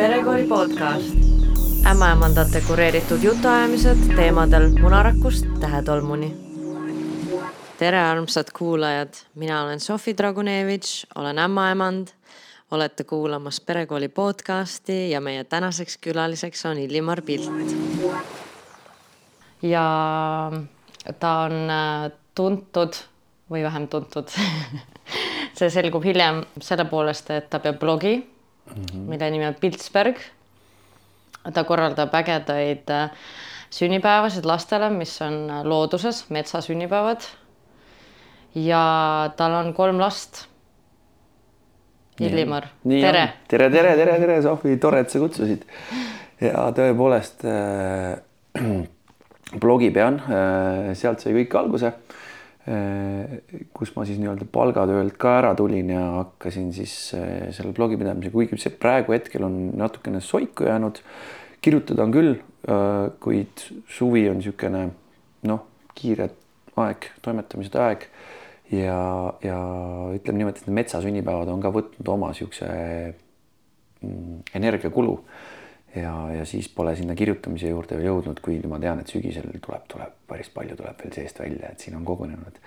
perekooli podcast. ämmaemandate kureeritud jutuajamised teemadel munarakust tähetolmuni. tere, armsad kuulajad, mina olen Sofi Dragunevitš, olen ämmaemand. olete kuulamas Perekooli podcasti ja meie tänaseks külaliseks on Illimar Pilt. ja ta on äh, tuntud või vähem tuntud see selgub hiljem selle poolest, et ta peab blogi mm, -hmm. mille nimi on Piltsberg. ta korraldab ägedaid äh, sünnipäevasid lastele, mis on äh, looduses, metsasünnipäevad. ja tal on kolm last. Illimar, tere. tere, tere, tere, tere, Sofi, tore, et sa kutsusid. ja tõepoolest äh, blogi pean äh,, sealt sai kõik alguse. Kus ma siis nii-öelda palgatöölt ka ära tulin ja hakkasin siis äh, selle blogi pidamisega, kuigi see praegu hetkel on natukene soiku jäänud. kirjutada on küll äh,, kuid suvi on niisugune noh, kiire aeg, toimetamised aeg ja, ja ütleme niimoodi, et need metsasünnipäevad on ka võtnud oma niisuguse mm, energiakulu ja, ja siis pole sinna kirjutamise juurde jõudnud, kuigi ma tean, et sügisel tuleb, tuleb päris palju tuleb veel seest välja, et siin on kogunenud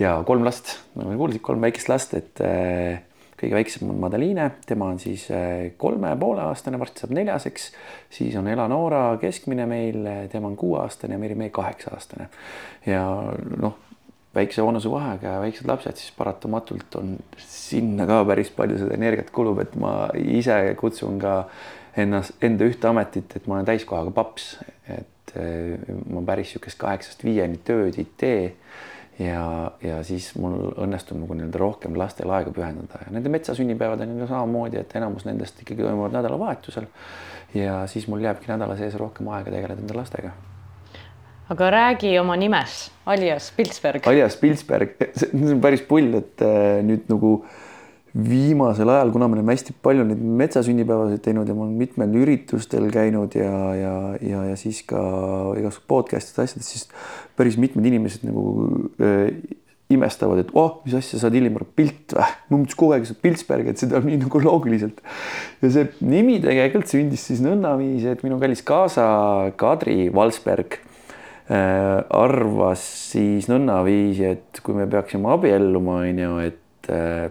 ja kolm last, nagu kuulsid, kolm väikest last, et äh, kõige väiksem on Madeliine, tema on siis äh, kolme poole aastane, varsti saab neljaseks. siis on Eleonora keskmine meil, tema on kuueaastane ja Meri Mee kaheksa aastane ja noh väikse vanusevahega ja väiksed lapsed, siis paratamatult on sinna ka päris palju seda energiat kulub, et ma ise kutsun ka ennast, enda ühte ametit, et ma olen täiskohaga paps, et eh, ma päris niisugust kaheksast viieni tööd ei tee. ja, ja siis mul õnnestub nagu nii-öelda rohkem lastele aega pühendada ja nende metsasünnipäevad on ju samamoodi, et enamus nendest ikkagi toimuvad nädalavahetusel. ja siis mul jääbki nädala sees rohkem aega tegeleda enda lastega aga räägi oma nimes, alias Pilsberg. alias Pilsberg, see on päris pull, et äh, nüüd nagu viimasel ajal, kuna me oleme hästi palju neid metsasünnipäevasid teinud ja ma olen mitmel üritustel käinud ja, ja, ja, ja siis ka igasugu podcast'id, asjad, siis päris mitmed inimesed nagu äh, imestavad, et oh, mis asja, sa oled Illimar Pilt või? ma mõtlesin kogu aeg, et sa oled Piltsberg, et seda nii nagu loogiliselt. ja see nimi tegelikult sündis siis nõndaviisi, et minu kallis kaasa Kadri Valsberg Äh, arvas siis nõnnaviisi, et kui me peaksime abielluma, on ju, et äh,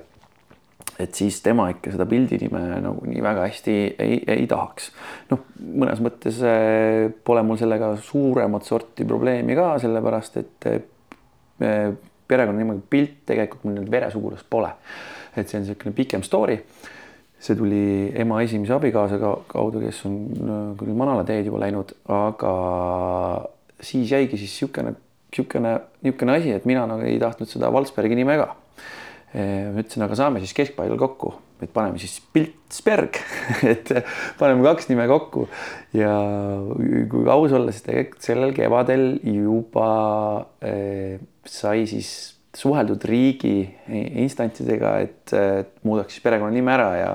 et siis tema ikka seda pildinime nagu nii väga hästi ei, ei tahaks. noh, mõnes mõttes äh, pole mul sellega suuremat sorti probleemi ka, sellepärast et perekonnanimega pilt tegelikult mul nüüd veresugulast pole. et see on niisugune pikem story. see tuli ema esimese abikaasaga kaudu, kes on küll manala teed juba läinud, aga siis jäigi siis niisugune, niisugune, niisugune asi, et mina nagu ei tahtnud seda Valsbergi nime ka. Ma ütlesin, aga saame siis keskpaigal kokku, et paneme siis Piltsberg. Et paneme kaks nime kokku. Ja kui aus olla, siis tegelikult sellel kevadel juba eh, sai siis suheldud riigi instantsidega, et, muudaks siis perekonnanime ära ja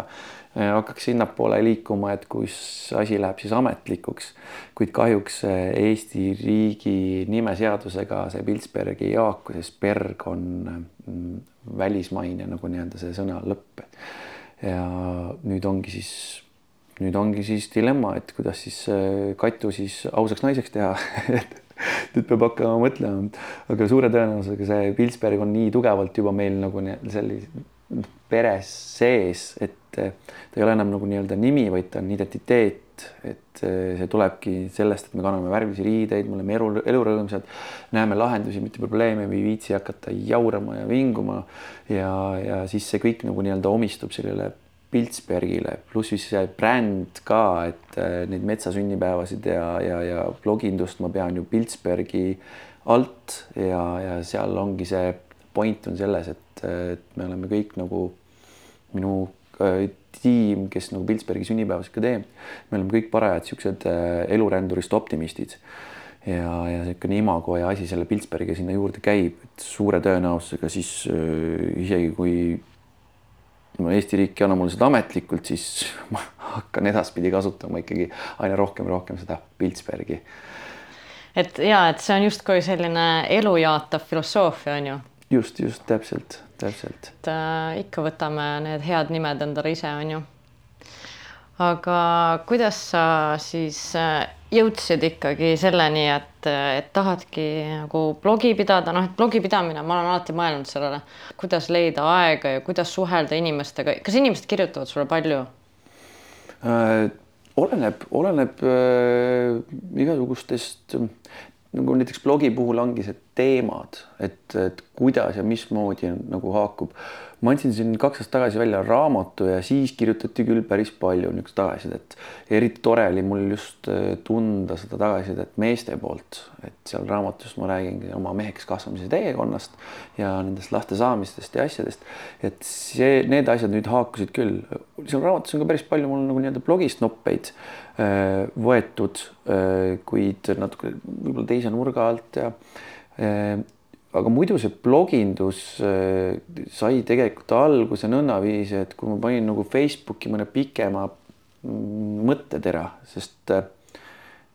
hakkaks sinnapoole liikuma, et kus asi läheb siis ametlikuks. kuid kahjuks äh, Eesti riigi nimeseadusega see Pilsberg ei haaku, sest Berg on mm, välismaine nagu nii-öelda see sõna lõpp. ja nüüd ongi siis, nüüd ongi siis dilemma, et kuidas siis äh, Katu siis ausaks naiseks teha et nüüd peab hakkama mõtlema, aga suure tõenäosusega see Pilsberg on nii tugevalt juba meil nagu sellise peres sees, et ta ei ole enam nagu nii-öelda nimi, vaid ta on identiteet, et see tulebki sellest, et me kanname värvilisi riideid, me oleme elu, elurõõmsad, näeme lahendusi, mitte probleeme, ei viitsi hakata jaurama ja vinguma ja, ja siis see kõik nagu nii-öelda omistub sellele Piltsbergile, pluss siis see bränd ka, et neid metsasünnipäevasid ja, ja, ja blogindust ma pean ju Piltsbergi alt ja, ja seal ongi see point on selles, et, et me oleme kõik nagu minu tiim, kes nagu Piltsbergi sünnipäevasid ka teeb, me oleme kõik parajad siuksed äh, elurändurist optimistid. ja, ja niisugune imago ja asi selle Piltsbergiga sinna juurde käib, et suure tõenäosusega siis äh, isegi kui no Eesti riik ei anna mulle seda ametlikult, siis ma hakkan edaspidi kasutama ikkagi aina rohkem rohkem seda Piltsbergi. et ja, et see on justkui selline elu jaatav filosoofia on ju just, just täpselt, täpselt. et äh, ikka võtame need head nimed endale ise, on ju. aga kuidas sa siis äh, jõudsid ikkagi selleni, et, et tahadki nagu blogi pidada, noh, et blogi pidamine, ma olen alati mõelnud sellele, kuidas leida aega ja kuidas suhelda inimestega, kas inimesed kirjutavad sulle palju äh,? oleneb, oleneb äh, igasugustest nagu näiteks blogi puhul ongi see teemad, et, et kuidas ja mismoodi nagu haakub ma andsin siin kaks aastat tagasi välja raamatu ja siis kirjutati küll päris palju niisugust tagasisidet. eriti tore oli mul just äh, tunda seda tagasisidet meeste poolt, et seal raamatus ma räägingi oma meheks kasvamise teekonnast ja nendest laste saamistest ja asjadest. et see, need asjad nüüd haakusid küll. seal raamatus on ka päris palju mul nagu nii-öelda blogist noppeid võetud, äh, kuid natuke võib-olla teise nurga alt ja aga muidu see blogindus äh, sai tegelikult alguse nõnnaviisi, et kui ma panin nagu Facebooki mõne pikema mm, mõttetera, sest äh,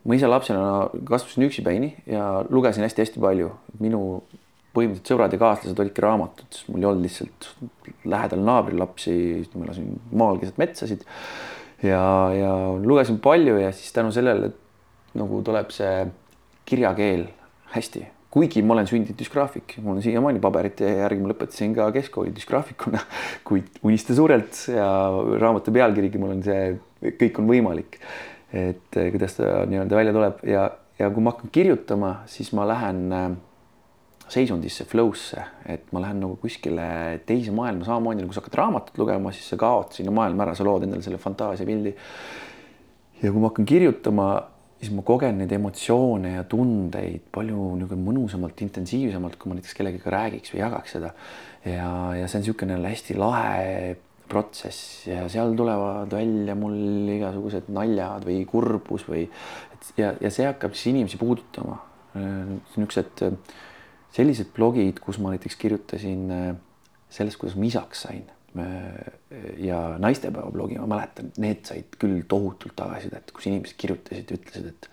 ma ise lapsena kasvasin üksipäini ja lugesin hästi-hästi palju. minu põhimõtteliselt sõbrad ja kaaslased olidki raamatud, sest mul ei olnud lihtsalt lähedal naabrilapsi, ma elasin maal keset metsasid ja, ja lugesin palju ja siis tänu sellele nagu tuleb see kirjakeel hästi kuigi ma olen sündinud düsgraafik, mul on siiamaani paberite järgi, ma lõpetasin ka keskkooli düsgraafikuna, kuid unista suurelt ja raamatu pealkirigi mul on see, kõik on võimalik. et eh, kuidas ta nii-öelda välja tuleb ja, ja kui ma hakkan kirjutama, siis ma lähen äh, seisundisse, flow'sse, et ma lähen nagu kuskile teise maailma, samamoodi nagu sa hakkad raamatut lugema, siis sa kaod sinna maailma ära, sa lood endale selle fantaasiapildi. ja kui ma hakkan kirjutama siis ma kogen neid emotsioone ja tundeid palju nagu mõnusamalt, intensiivsemalt, kui ma näiteks kellegagi räägiks või jagaks seda. ja, ja see on niisugune hästi lahe protsess ja seal tulevad välja mul igasugused naljad või kurbus või ja, ja see hakkab siis inimesi puudutama. niisugused sellised blogid, kus ma näiteks kirjutasin sellest, kuidas ma isaks sain ja naistepäeva blogi, ma mäletan, need said küll tohutult tagasisidet, kus inimesed kirjutasid, ütlesid, et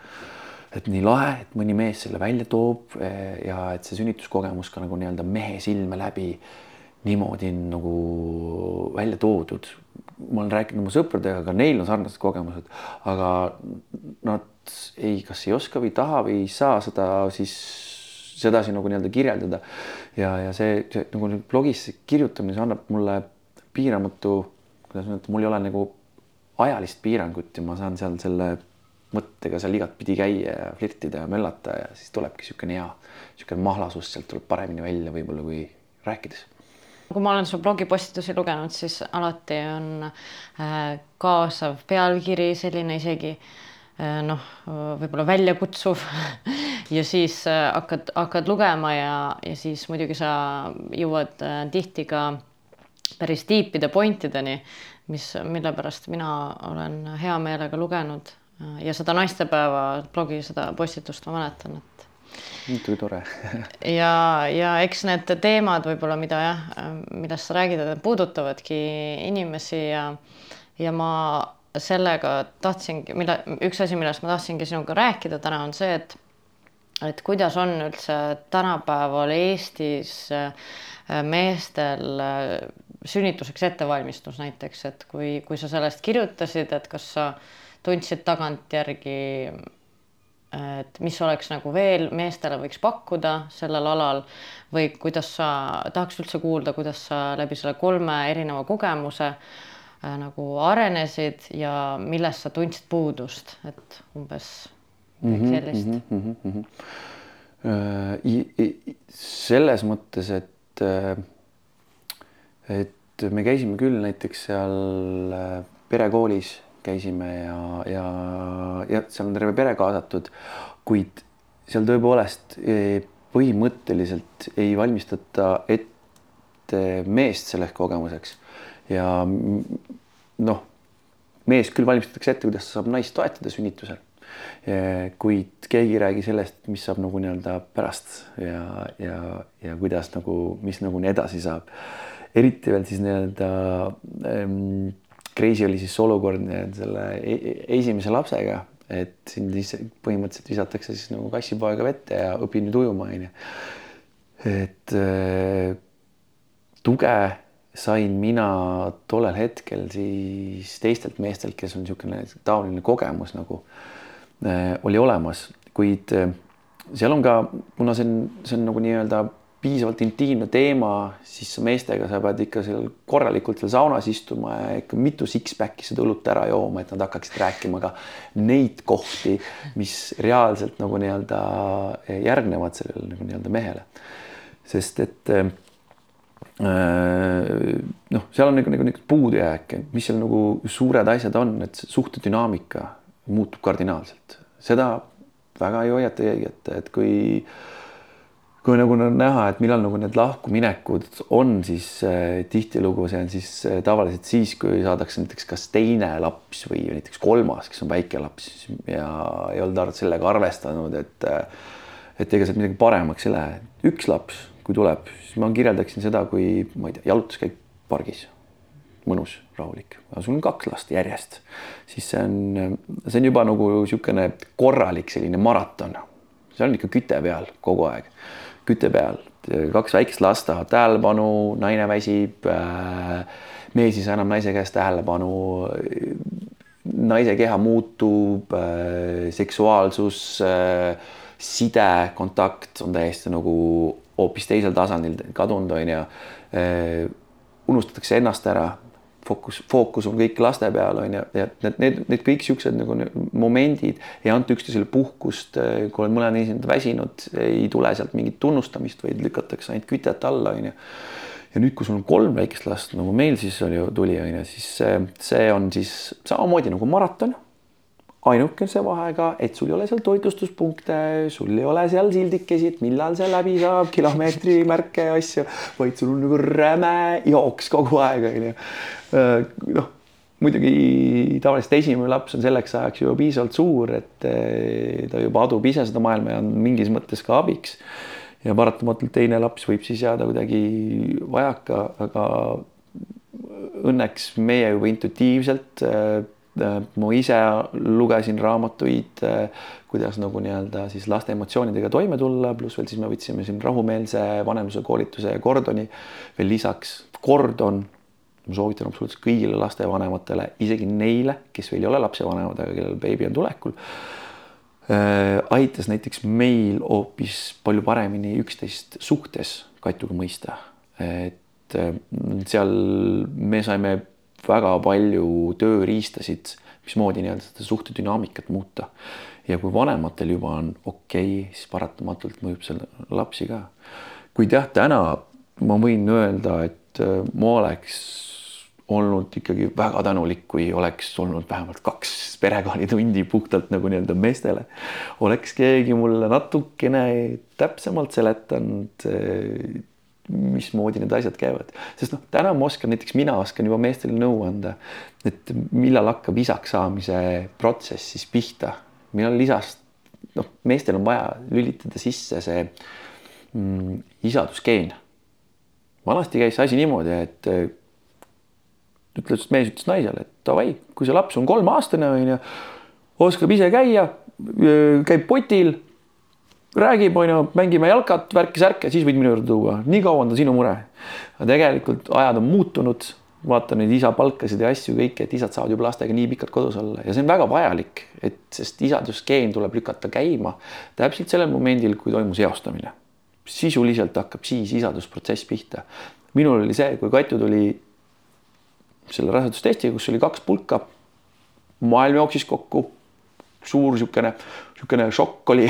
et nii lahe, et mõni mees selle välja toob eh, ja et see sünnituskogemus ka nagu nii-öelda mehe silme läbi niimoodi nagu välja toodud. ma olen rääkinud oma sõpradega, ka neil on sarnased kogemused, aga nad ei, kas ei oska või ei taha või ei saa seda siis sedasi nagu nii-öelda kirjeldada. ja, ja see, see nagu blogis kirjutamine, see annab mulle piiramatu, kuidas öelda, mul ei ole nagu ajalist piirangut ja ma saan seal selle mõttega seal igatpidi käia ja flirtida ja möllata ja siis tulebki niisugune hea, niisugune mahlasus sealt tuleb paremini välja võib-olla kui rääkides. kui ma olen su blogipostitusi lugenud, siis alati on äh, kaasav pealkiri, selline isegi äh, noh, võib-olla väljakutsuv ja siis äh, hakkad, hakkad lugema ja, ja siis muidugi sa jõuad tihti ka päris tiipide pointideni, mis, mille pärast mina olen hea meelega lugenud ja seda naistepäeva blogi, seda postitust ma mäletan, et. muidugi tore ja, ja eks need teemad võib-olla, mida jah, millest sa räägid, puudutavadki inimesi ja, ja ma sellega tahtsingi, mille, üks asi, millest ma tahtsingi sinuga rääkida täna on see, et et kuidas on üldse tänapäeval Eestis meestel sünnituseks ettevalmistus näiteks, et kui, kui sa sellest kirjutasid, et kas sa tundsid tagantjärgi, et mis oleks nagu veel meestele võiks pakkuda sellel alal või kuidas sa tahaks üldse kuulda, kuidas sa läbi selle kolme erineva kogemuse äh, nagu arenesid ja millest sa tundsid puudust, et umbes midagi sellist mm. -hmm, mm -hmm. Uh, selles mõttes, et uh et me käisime küll näiteks seal äh, perekoolis käisime ja, ja, ja seal on terve pere kaasatud, kuid seal tõepoolest e, põhimõtteliselt ei valmistata ette meest selleks kogemuseks ja noh, mees küll valmistatakse ette, kuidas saab naist toetada sünnitusel. kuid keegi ei räägi sellest, mis saab nagu nii-öelda pärast ja, ja, ja kuidas nagu, mis nagu edasi saab eriti veel siis nii-öelda ähm, crazy oli siis olukord selle e, e esimese lapsega, et sind lihtsalt põhimõtteliselt visatakse siis nagu kassipoega vette ja õpi nüüd ujuma, onju. et äh, tuge sain mina tollel hetkel siis teistelt meestelt, kes on niisugune taoline kogemus nagu äh, oli olemas, kuid äh, seal on ka, kuna see on, see on nagu nii-öelda piisavalt intiimne teema, siis meestega sa pead ikka seal korralikult seal saunas istuma ja ikka mitu six-pack'i seda õlut ära jooma, et nad hakkaksid rääkima ka neid kohti, mis reaalselt nagu nii-öelda järgnevad sellele nagu nii-öelda mehele. sest et äh, noh, seal on nagu, nagu, nagu puudujääk, mis seal nagu suured asjad on, et suhtedünaamika muutub kardinaalselt, seda väga ei hoiata keegi ette, et kui kui nagu näha, et millal nagu need lahkuminekud on, siis äh, tihtilugu see on siis äh, tavaliselt siis, kui saadakse näiteks kas teine laps või näiteks kolmas, kes on väike laps ja ei olnud sellega arvestanud, et äh, et ega sealt midagi paremaks ei lähe. üks laps, kui tuleb, siis ma kirjeldaksin seda, kui ma ei tea, jalutuskäik pargis, mõnus, rahulik, aga sul on kaks last järjest, siis see on, see on juba nagu niisugune korralik selline maraton. see on ikka küte peal kogu aeg. Küte peal, kaks väikest last tahavad tähelepanu, naine väsib, äh, mees ei saa enam naise käest tähelepanu, naise keha muutub, äh, seksuaalsus, äh, side, kontakt on täiesti nagu hoopis teisel tasandil kadunud, on ju. unustatakse ennast ära fookus, fookus on kõik laste peal on ju, ja need, need, need kõik siuksed nagu momendid ei anta üksteisele puhkust, kui oled mõne inimesega väsinud, ei tule sealt mingit tunnustamist, vaid lükatakse ainult kütet alla, on ju. ja nüüd, kui sul on kolm väikest last, nagu meil siis oli, tuli on ju, siis see, see on siis samamoodi nagu maraton ainukese vahega, et sul ei ole seal toitlustuspunkte, sul ei ole seal sildikesi, et millal see läbi saab, kilomeetrimärke ja asju, vaid sul on nagu räme jooks kogu aeg onju. Äh, noh, muidugi tavaliselt esimene laps on selleks ajaks juba piisavalt suur, et äh, ta juba adub ise seda maailma ja on mingis mõttes ka abiks. ja paratamatult teine laps võib siis jääda kuidagi vajaka, aga õnneks meie juba intuitiivselt Äh, ma ise lugesin raamatuid, äh, kuidas nagu nii-öelda siis laste emotsioonidega toime tulla, pluss veel siis me võtsime siin rahumeelse vanemluse koolituse ja Gordoni veel lisaks. Gordon, ma soovitan absoluutselt kõigile lastevanematele, isegi neile, kes veel ei ole lapsevanemad, aga kellel beebi on tulekul äh,. aitas näiteks meil hoopis palju paremini üksteist suhtes Katuga mõista, et äh, seal me saime väga palju tööriistasid, mismoodi nii-öelda seda suhtedünaamikat muuta. ja kui vanematel juba on okei okay,, siis paratamatult mõjub see lapsi ka. kuid jah, täna ma võin öelda, et äh, ma oleks olnud ikkagi väga tänulik, kui oleks olnud vähemalt kaks perekoolitundi puhtalt nagu nii-öelda meestele. oleks keegi mulle natukene täpsemalt seletanud äh, mismoodi need asjad käivad, sest noh, täna ma oskan, näiteks mina oskan juba meestele nõu anda, et millal hakkab isaks saamise protsess siis pihta, millal isast, noh, meestel on vaja lülitada sisse see mm, isadusgeen. vanasti käis see asi niimoodi, et ütles, mees ütles naisele, et davai, kui see laps on kolmeaastane onju, oskab ise käia, käib potil räägib, onju, mängime jalkat, värki-särke, siis võid minu juurde tuua, nii kaua on ta sinu mure. aga tegelikult ajad on muutunud, vaata neid isa palkasid ja asju kõike, et isad saavad juba lastega nii pikalt kodus olla ja see on väga vajalik, et sest isadusgeen tuleb lükata käima täpselt sellel momendil, kui toimus eostamine. sisuliselt hakkab siis isadusprotsess pihta. minul oli see, kui Katju tuli selle rasedustestiga, kus oli kaks pulka, maailm jooksis kokku suur niisugune, niisugune šokk oli.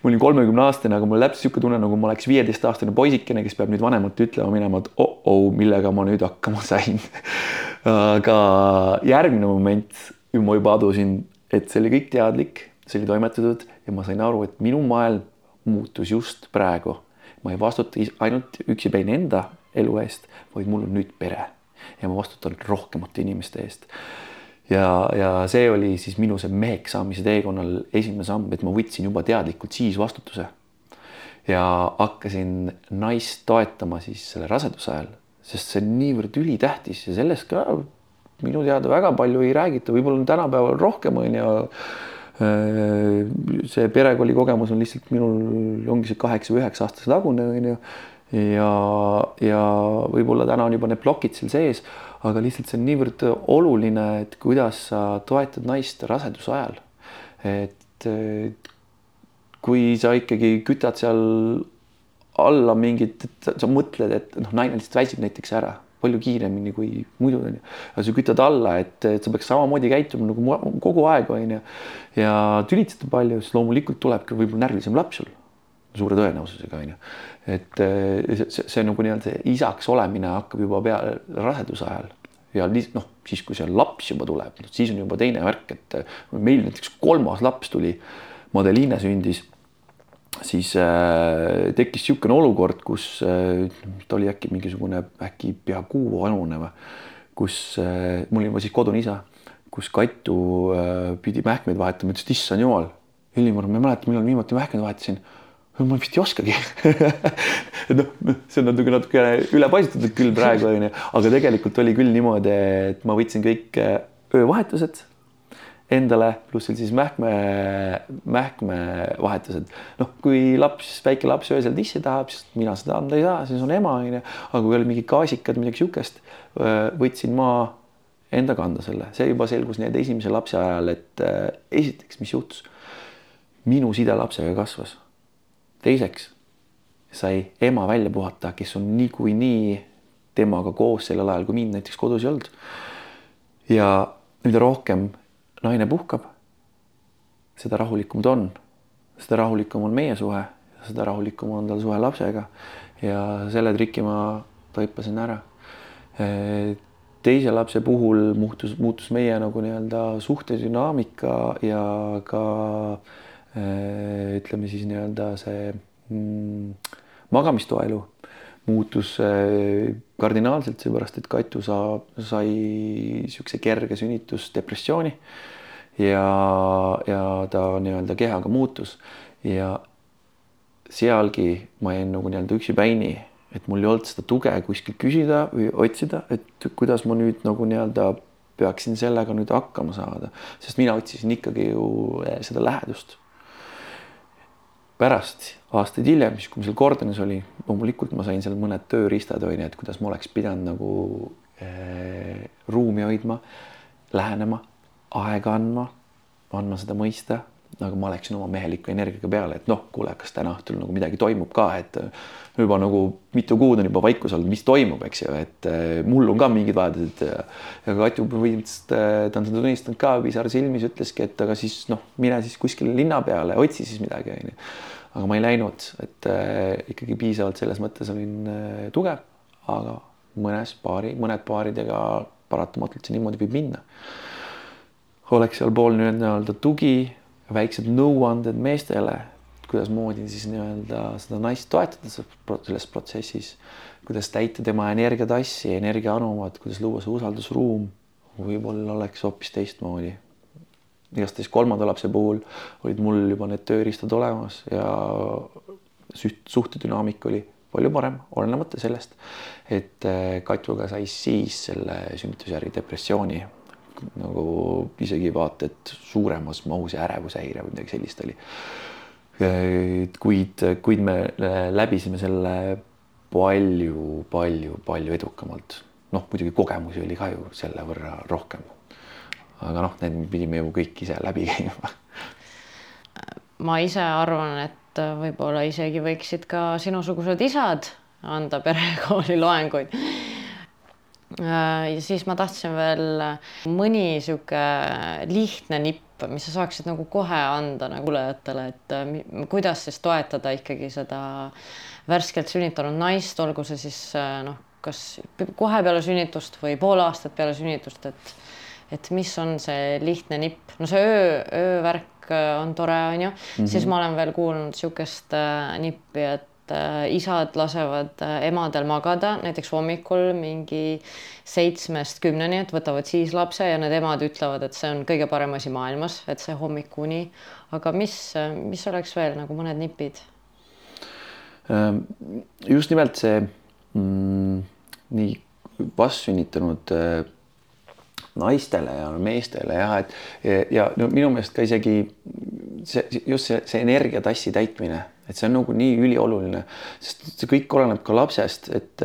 ma olin kolmekümne aastane, aga mul täpselt niisugune tunne, nagu ma oleks viieteistaastane poisikene, kes peab nüüd vanemate ütlema minema, et oh-oh, millega ma nüüd hakkama sain aga järgmine moment, ma juba adusin, et see oli kõik teadlik, see oli toimetatud ja ma sain aru, et minu maailm muutus just praegu. ma ei vastuta ainult üksipäini enda elu eest, vaid mul on nüüd pere ja ma vastutan rohkemate inimeste eest ja, ja see oli siis minu see meheks saamise teekonnal esimene samm, et ma võtsin juba teadlikult siis vastutuse. ja hakkasin naist toetama siis selle raseduse ajal, sest see on niivõrd ülitähtis ja sellest ka minu teada väga palju ei räägita, võib-olla tänapäeval rohkem on ju. See perekooli kogemus on lihtsalt minul ongi see kaheksa või üheksa aastase tagune on ju. Ja, ja võib-olla täna on juba need plokid seal sees, aga lihtsalt see on niivõrd oluline, et kuidas sa toetad naist raseduse ajal. et kui sa ikkagi kütad seal alla mingit, sa mõtled, et noh, naine lihtsalt väsib näiteks ära palju kiiremini kui muidu onju. aga sa kütad alla, et, et sa peaks samamoodi käituma nagu kogu aeg onju ja tülitseda palju, siis loomulikult tulebki võib-olla närvilisem laps sul suure tõenäosusega onju. et see, see, see nagu nii-öelda isaks olemine hakkab juba peale raseduse ajal ja noh, siis kui see laps juba tuleb, siis on juba teine värk, et meil näiteks kolmas laps tuli, Madeliine sündis siis äh, tekkis niisugune olukord, kus äh, ta oli äkki mingisugune äkki pea kuu vanune või, kus äh, mul oli siis kodune isa, kus Katu äh, pidi mähkmeid vahetama, ütles, et issand jumal, Hellimar, ma ei mäleta, millal viimati mähkmeid vahetasin. Ma vist ei oskagi. Et noh, see on natuke, natuke ülepaisutatud küll praegu onju, aga tegelikult oli küll niimoodi, et ma võtsin kõik äh, öövahetused endale, pluss siis mähkme, mähkmevahetused. noh, kui laps, väike laps öösel tissi tahab, siis mina seda anda ei saa, siis on ema onju, aga kui olid mingid gaasikad, midagi siukest, võtsin ma enda kanda selle, see juba selgus nii-öelda esimese lapse ajal, et äh, esiteks, mis juhtus, minu side lapsega kasvas. Teiseks sai ema välja puhata, kes on niikuinii temaga koos sellel ajal, kui mind näiteks kodus ei olnud. ja mida rohkem naine puhkab, seda rahulikum ta on, seda rahulikum on meie suhe, seda rahulikum on tal suhe lapsega ja selle triki ma taipasin ära. teise lapse puhul muutus, muutus meie nagu nii-öelda suhtedünaamika ja ka ütleme siis nii-öelda see mm, magamistoaelu muutus kardinaalselt, seepärast et Katu saab, sai niisuguse kerge sünnitusdepressiooni ja, ja ta nii-öelda kehaga muutus. Ja sealgi ma jäin nagu nii-öelda üksipäini, et mul ei olnud seda tuge kuskilt küsida või otsida, et kuidas ma nüüd nagu nii-öelda peaksin sellega nüüd hakkama saada, sest mina otsisin ikkagi ju eh, seda lähedust pärast aastaid hiljem, siis kui ma seal Gordonis oli, loomulikult ma sain seal mõned tööriistad onju, et kuidas ma oleks pidanud nagu äh, ruumi hoidma, lähenema, aega andma, andma seda mõista, aga ma läksin oma meheliku energiaga peale, et noh, kuule, kas täna õhtul nagu midagi toimub ka, et juba nagu mitu kuud on juba vaikus olnud, mis toimub, eks ju, et äh, mul on ka mingid vajadused ja, Katju põhimõtteliselt äh, ta on seda tunnistanud ka pisar silmis, ütleski, et aga siis noh, mine siis kuskile linna peale, otsi siis midagi onju aga ma ei läinud, et äh, ikkagi piisavalt selles mõttes olin äh, tugev, aga mõnes paari, mõned paaridega paratamatult see niimoodi võib minna. oleks sealpool nii-öelda tugi, väiksed nõuanded meestele, kuidasmoodi siis nii-öelda seda naist toetada selles protsessis, kuidas täita tema energiatassi, energiaanumat, kuidas luua see usaldusruum, võib-olla oleks hoopis teistmoodi igastahes kolmanda lapse puhul olid mul juba need tööriistad olemas ja suhtedünaamika oli palju parem, olenemata sellest, et äh, Katjuga sai siis selle sünnitusjärgi depressiooni nagu isegi vaata et suuremas mahus ja ärevushäire või midagi sellist oli. kuid, kuid me läbisime selle palju, palju, palju edukamalt. noh, muidugi kogemusi oli ka ju selle võrra rohkem aga noh, need pidime ju kõik ise läbi käima. ma ise arvan, et võib-olla isegi võiksid ka sinusugused isad anda perekooli loenguid. ja siis ma tahtsin veel mõni sihuke lihtne nipp, mis sa saaksid nagu kohe anda nagu kuulajatele, et kuidas siis toetada ikkagi seda värskelt sünnitanud naist, olgu see siis noh, kas kohe peale sünnitust või pool aastat peale sünnitust, et et mis on see lihtne nipp, no see öö, öövärk äh, on tore, onju mm, -hmm. siis ma olen veel kuulnud niisugust äh, nippi, et äh, isad lasevad emadel magada näiteks hommikul mingi seitsmest kümneni, et võtavad siis lapse ja need emad ütlevad, et see on kõige parem asi maailmas, et see hommikuni. aga mis, mis oleks veel nagu mõned nipid? Ähm, just nimelt see mm, nii vastsünnitanud äh, naistele ja meestele jah, et ja no minu meelest ka isegi see just see, see energiatassi täitmine, et see on nagu nii ülioluline, sest see kõik oleneb ka lapsest, et,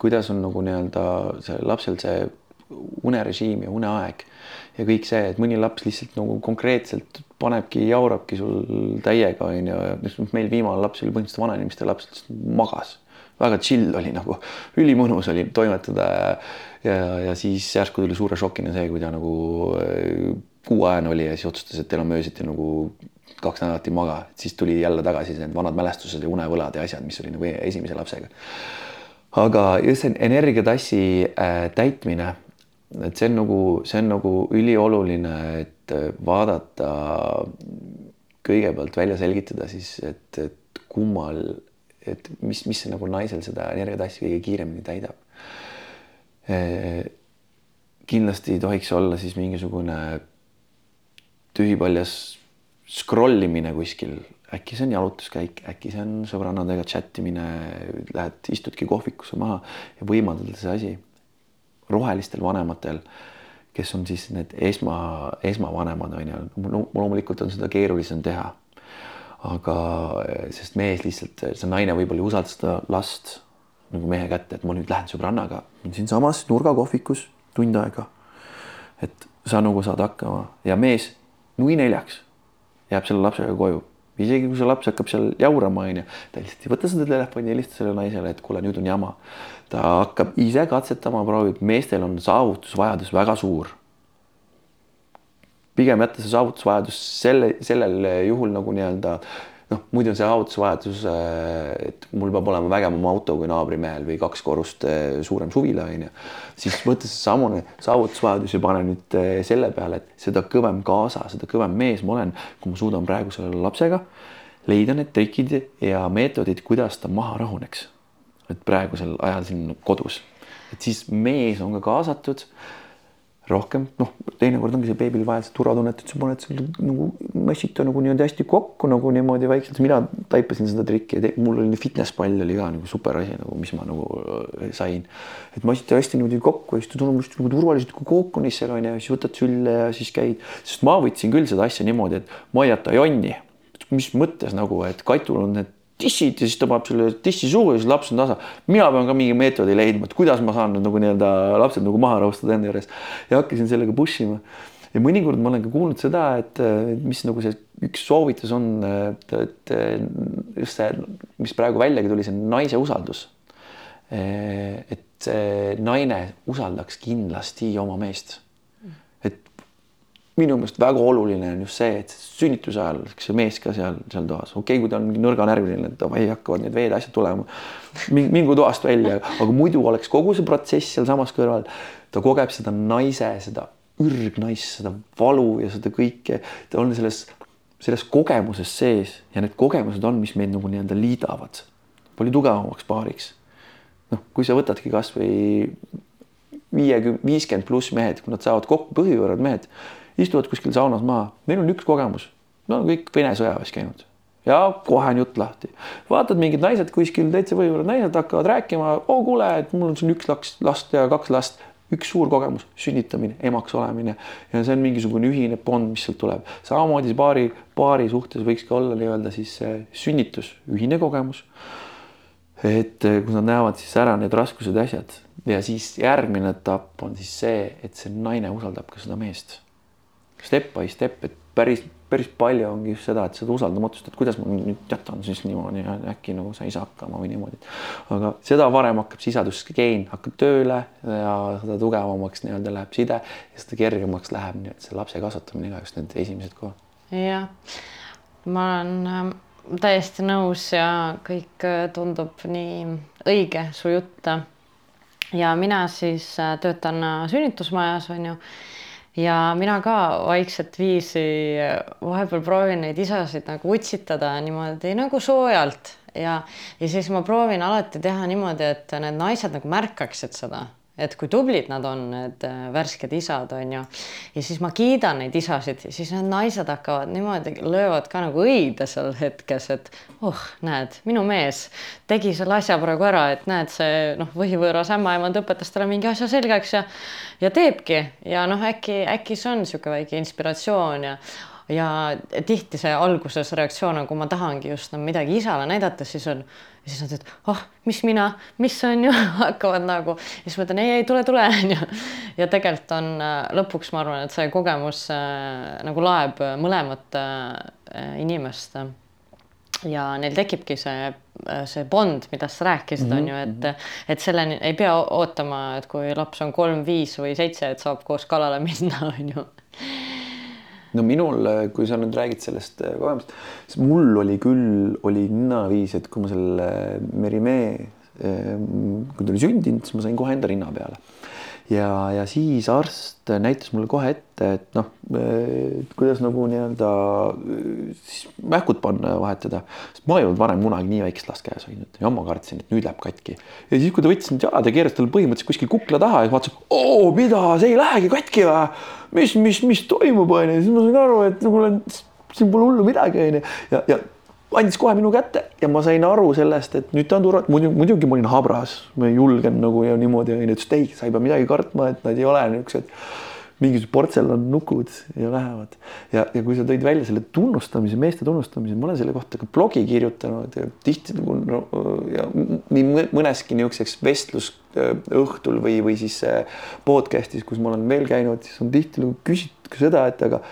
kuidas on nagu nii-öelda see lapsel see unerežiim ja uneaeg ja kõik see, et mõni laps lihtsalt nagu konkreetselt panebki, jaurabki sul täiega onju, meil viimane laps oli põhimõtteliselt vanainimeste laps, magas, väga chill oli nagu, ülimõnus oli toimetada ja, ja, ja siis järsku tuli suure šokina see, kui ta nagu kuuajane oli ja siis otsustas, et teil on öösiti nagu kaks nädalat ei maga, siis tuli jälle tagasi need vanad mälestused ja unevõlad ja asjad, mis oli nagu esimese lapsega. aga just see energiatassi äh, täitmine, et see on nagu, see on nagu ülioluline, et vaadata kõigepealt välja selgitada siis, et, et kummal, et mis, mis see nagu naisel seda energiatassi kõige kiiremini täidab äh, kindlasti ei tohiks olla siis mingisugune tühipaljas scroll imine kuskil, äkki see on jalutuskäik, äkki see on sõbrannadega chat imine, lähed istudki kohvikusse maha ja võimaldada see asi. rohelistel vanematel, kes on siis need esma, esmavanemad on ju, loomulikult on seda keerulisem teha. aga sest mees lihtsalt, see naine võib-olla ei usalda seda last nagu mehe kätte, et ma nüüd lähen sõbrannaga siinsamas nurgakohvikus tund aega. et sa nagu saad hakkama ja mees nui neljaks jääb selle lapsega koju. isegi kui see laps hakkab seal jaurama, onju, ta lihtsalt ei võta seda telefoni, helistab sellele naisele, et kuule, nüüd on jama. ta hakkab ise katsetama, proovib, meestel on saavutusvajadus väga suur. pigem jätta see saavutusvajadus selle, sellel juhul nagu nii-öelda noh, muidu see saavutusvajadus, et mul peab olema vägevam auto kui naabrimehel või kaks korrust eh, suurem suvila onju, siis võta seesamune saavutusvajadus ja pane nüüd eh, selle peale, et seda kõvem kaasa, seda kõvem mees ma olen, kui ma suudan praegu selle lapsega leida need trikid ja meetodid, kuidas ta maha rahuneks. et praegusel ajal siin kodus, et siis mees on ka kaasatud rohkem, noh, teinekord ongi see beebil vaja seda turvatunnet, et sa paned selle nagu massita nagu niimoodi hästi kokku nagu niimoodi vaikselt, mina taipasin seda trikki, mul oli fitnesspall oli ka nagu super asi nagu, mis ma nagu äh, sain. et massita hästi niimoodi kokku ja siis ta tunneb just nagu turvaliselt kui kookonis seal on ju, siis võtad sülle ja siis käid, sest ma võtsin küll seda asja niimoodi, et ma ei jäta jonni. mis mõttes nagu, et Katul on need tissid ja siis paneb selle tissi suhu ja siis laps on tasa. mina pean ka mingi meetodi leidma, et kuidas ma saan nagu nii-öelda lapsed nagu maha rahustada enda juures ja hakkasin sellega push ima. ja mõnikord ma olen ka kuulnud seda, et mis nagu see üks soovitus on, et, et just see, mis praegu väljagi tuli, see naise usaldus. et see naine usaldaks kindlasti oma meest minu meelest väga oluline on just see, et sünnituse ajal oleks see mees ka seal, seal toas, okei okay,, kui ta on nõrganärviline, et davai, hakkavad need veed, asjad tulema. mingu toast välja, aga muidu oleks kogu see protsess sealsamas kõrval. ta kogeb seda naise, seda ürgnaist, seda valu ja seda kõike, ta on selles, selles kogemuses sees ja need kogemused on, mis meid nagu nii-öelda liidavad palju tugevamaks paariks. noh, kui sa võtadki kasvõi viiekümne, viiskümmend pluss mehed, kui nad saavad kokku, põhivõõrad mehed istuvad kuskil saunas maha, neil on üks kogemus, no kõik Vene sõjaväes käinud ja kohe on jutt lahti. vaatad mingid naised kuskil täitsa võivad naised hakkavad rääkima, oo kuule, et mul on siin üks laks, last ja kaks last, üks suur kogemus, sünnitamine, emaks olemine ja see on mingisugune ühine bond, mis sealt tuleb. samamoodi paari, paari suhtes võikski olla nii-öelda siis sünnitus, ühine kogemus. et kui nad näevad siis ära need raskused ja asjad ja siis järgmine etapp on siis see, et see naine usaldab ka seda meest step by step, et päris, päris palju ongi just seda, et seda usaldamatust, et kuidas ma nüüd jätan siis niimoodi äkki nagu sa ei saa hakkama või niimoodi. aga seda varem hakkab sisadusgeen hakkab tööle ja seda tugevamaks nii-öelda läheb side ja seda kergemaks läheb nii-öelda see lapse kasvatamine ka just need esimesed kohad. jah, ma olen äh, täiesti nõus ja kõik äh, tundub nii õige su jutt. ja mina siis äh, töötan äh, sünnitusmajas on ju ja mina ka vaikset viisi vahepeal proovin neid isasid nagu utsitada niimoodi nagu soojalt. Ja, ja siis ma proovin alati teha niimoodi, et need naised nagu märkaksid seda et kui tublid nad on, need äh, värsked isad on ju. ja siis ma kiidan neid isasid, siis need naised hakkavad niimoodi, löövad ka nagu õide seal hetkes, et oh, näed, minu mees tegi selle asja praegu ära, et näed, see noh, võhivõõras ämmaemand õpetas talle mingi asja selgeks ja ja teebki ja noh, äkki, äkki see on niisugune väike inspiratsioon ja ja tihti see alguses reaktsioon on, kui ma tahangi just no, midagi isale näidata, siis on, siis nad ütlevad, oh, mis mina, mis on ju, hakkavad nagu, siis ma ütlen ei, ei tule, tule on ju. ja tegelikult on lõpuks ma arvan, et see kogemus äh, nagu laeb mõlemat äh, inimest. ja neil tekibki see, see bond, mida sa rääkisid, on ju, et, mhm. et selleni ei pea ootama, et kui laps on kolm, viis või seitse, et saab koos kalale minna, on ju no minul, kui sa nüüd räägid sellest äh, kogemust, siis mul oli küll, oli ninnaviis, et kui ma selle Merimee, äh, kui ta oli sündinud, siis ma sain kohe enda rinna peale ja, ja siis arst näitas mulle kohe ette, et noh, kuidas nagu nii-öelda siis mähkud panna ja vahetada. ma ei olnud varem kunagi nii väikest last käes hoidnud ja ma kartsin, et nüüd läheb katki. ja siis, kui ta võttis need jalad ja keeras talle põhimõtteliselt kuskil kukla taha ja vaatas, oo, mida, see ei lähegi katki või? mis, mis, mis toimub, onju, siis ma sain aru, et mul on, siin pole hullu midagi, onju. ja, ja andis kohe minu kätte ja ma sain aru sellest, et nüüd ta on turvatud, muidu muidugi ma olin habras, ma ei julgenud nagu ja niimoodi onju, ütles, et ei, sa ei pea midagi kartma, et nad ei ole niisugused mingisugused portselannukud ja lähevad. ja, ja kui sa tõid välja selle tunnustamise, meeste tunnustamise, ma olen selle kohta ka blogi kirjutanud ja tihti nagu no, ja nii mõneski niisuguseks vestlusõhtul või, või siis podcast'is, kus ma olen veel käinud, siis on tihti nagu küsitud ka seda, et aga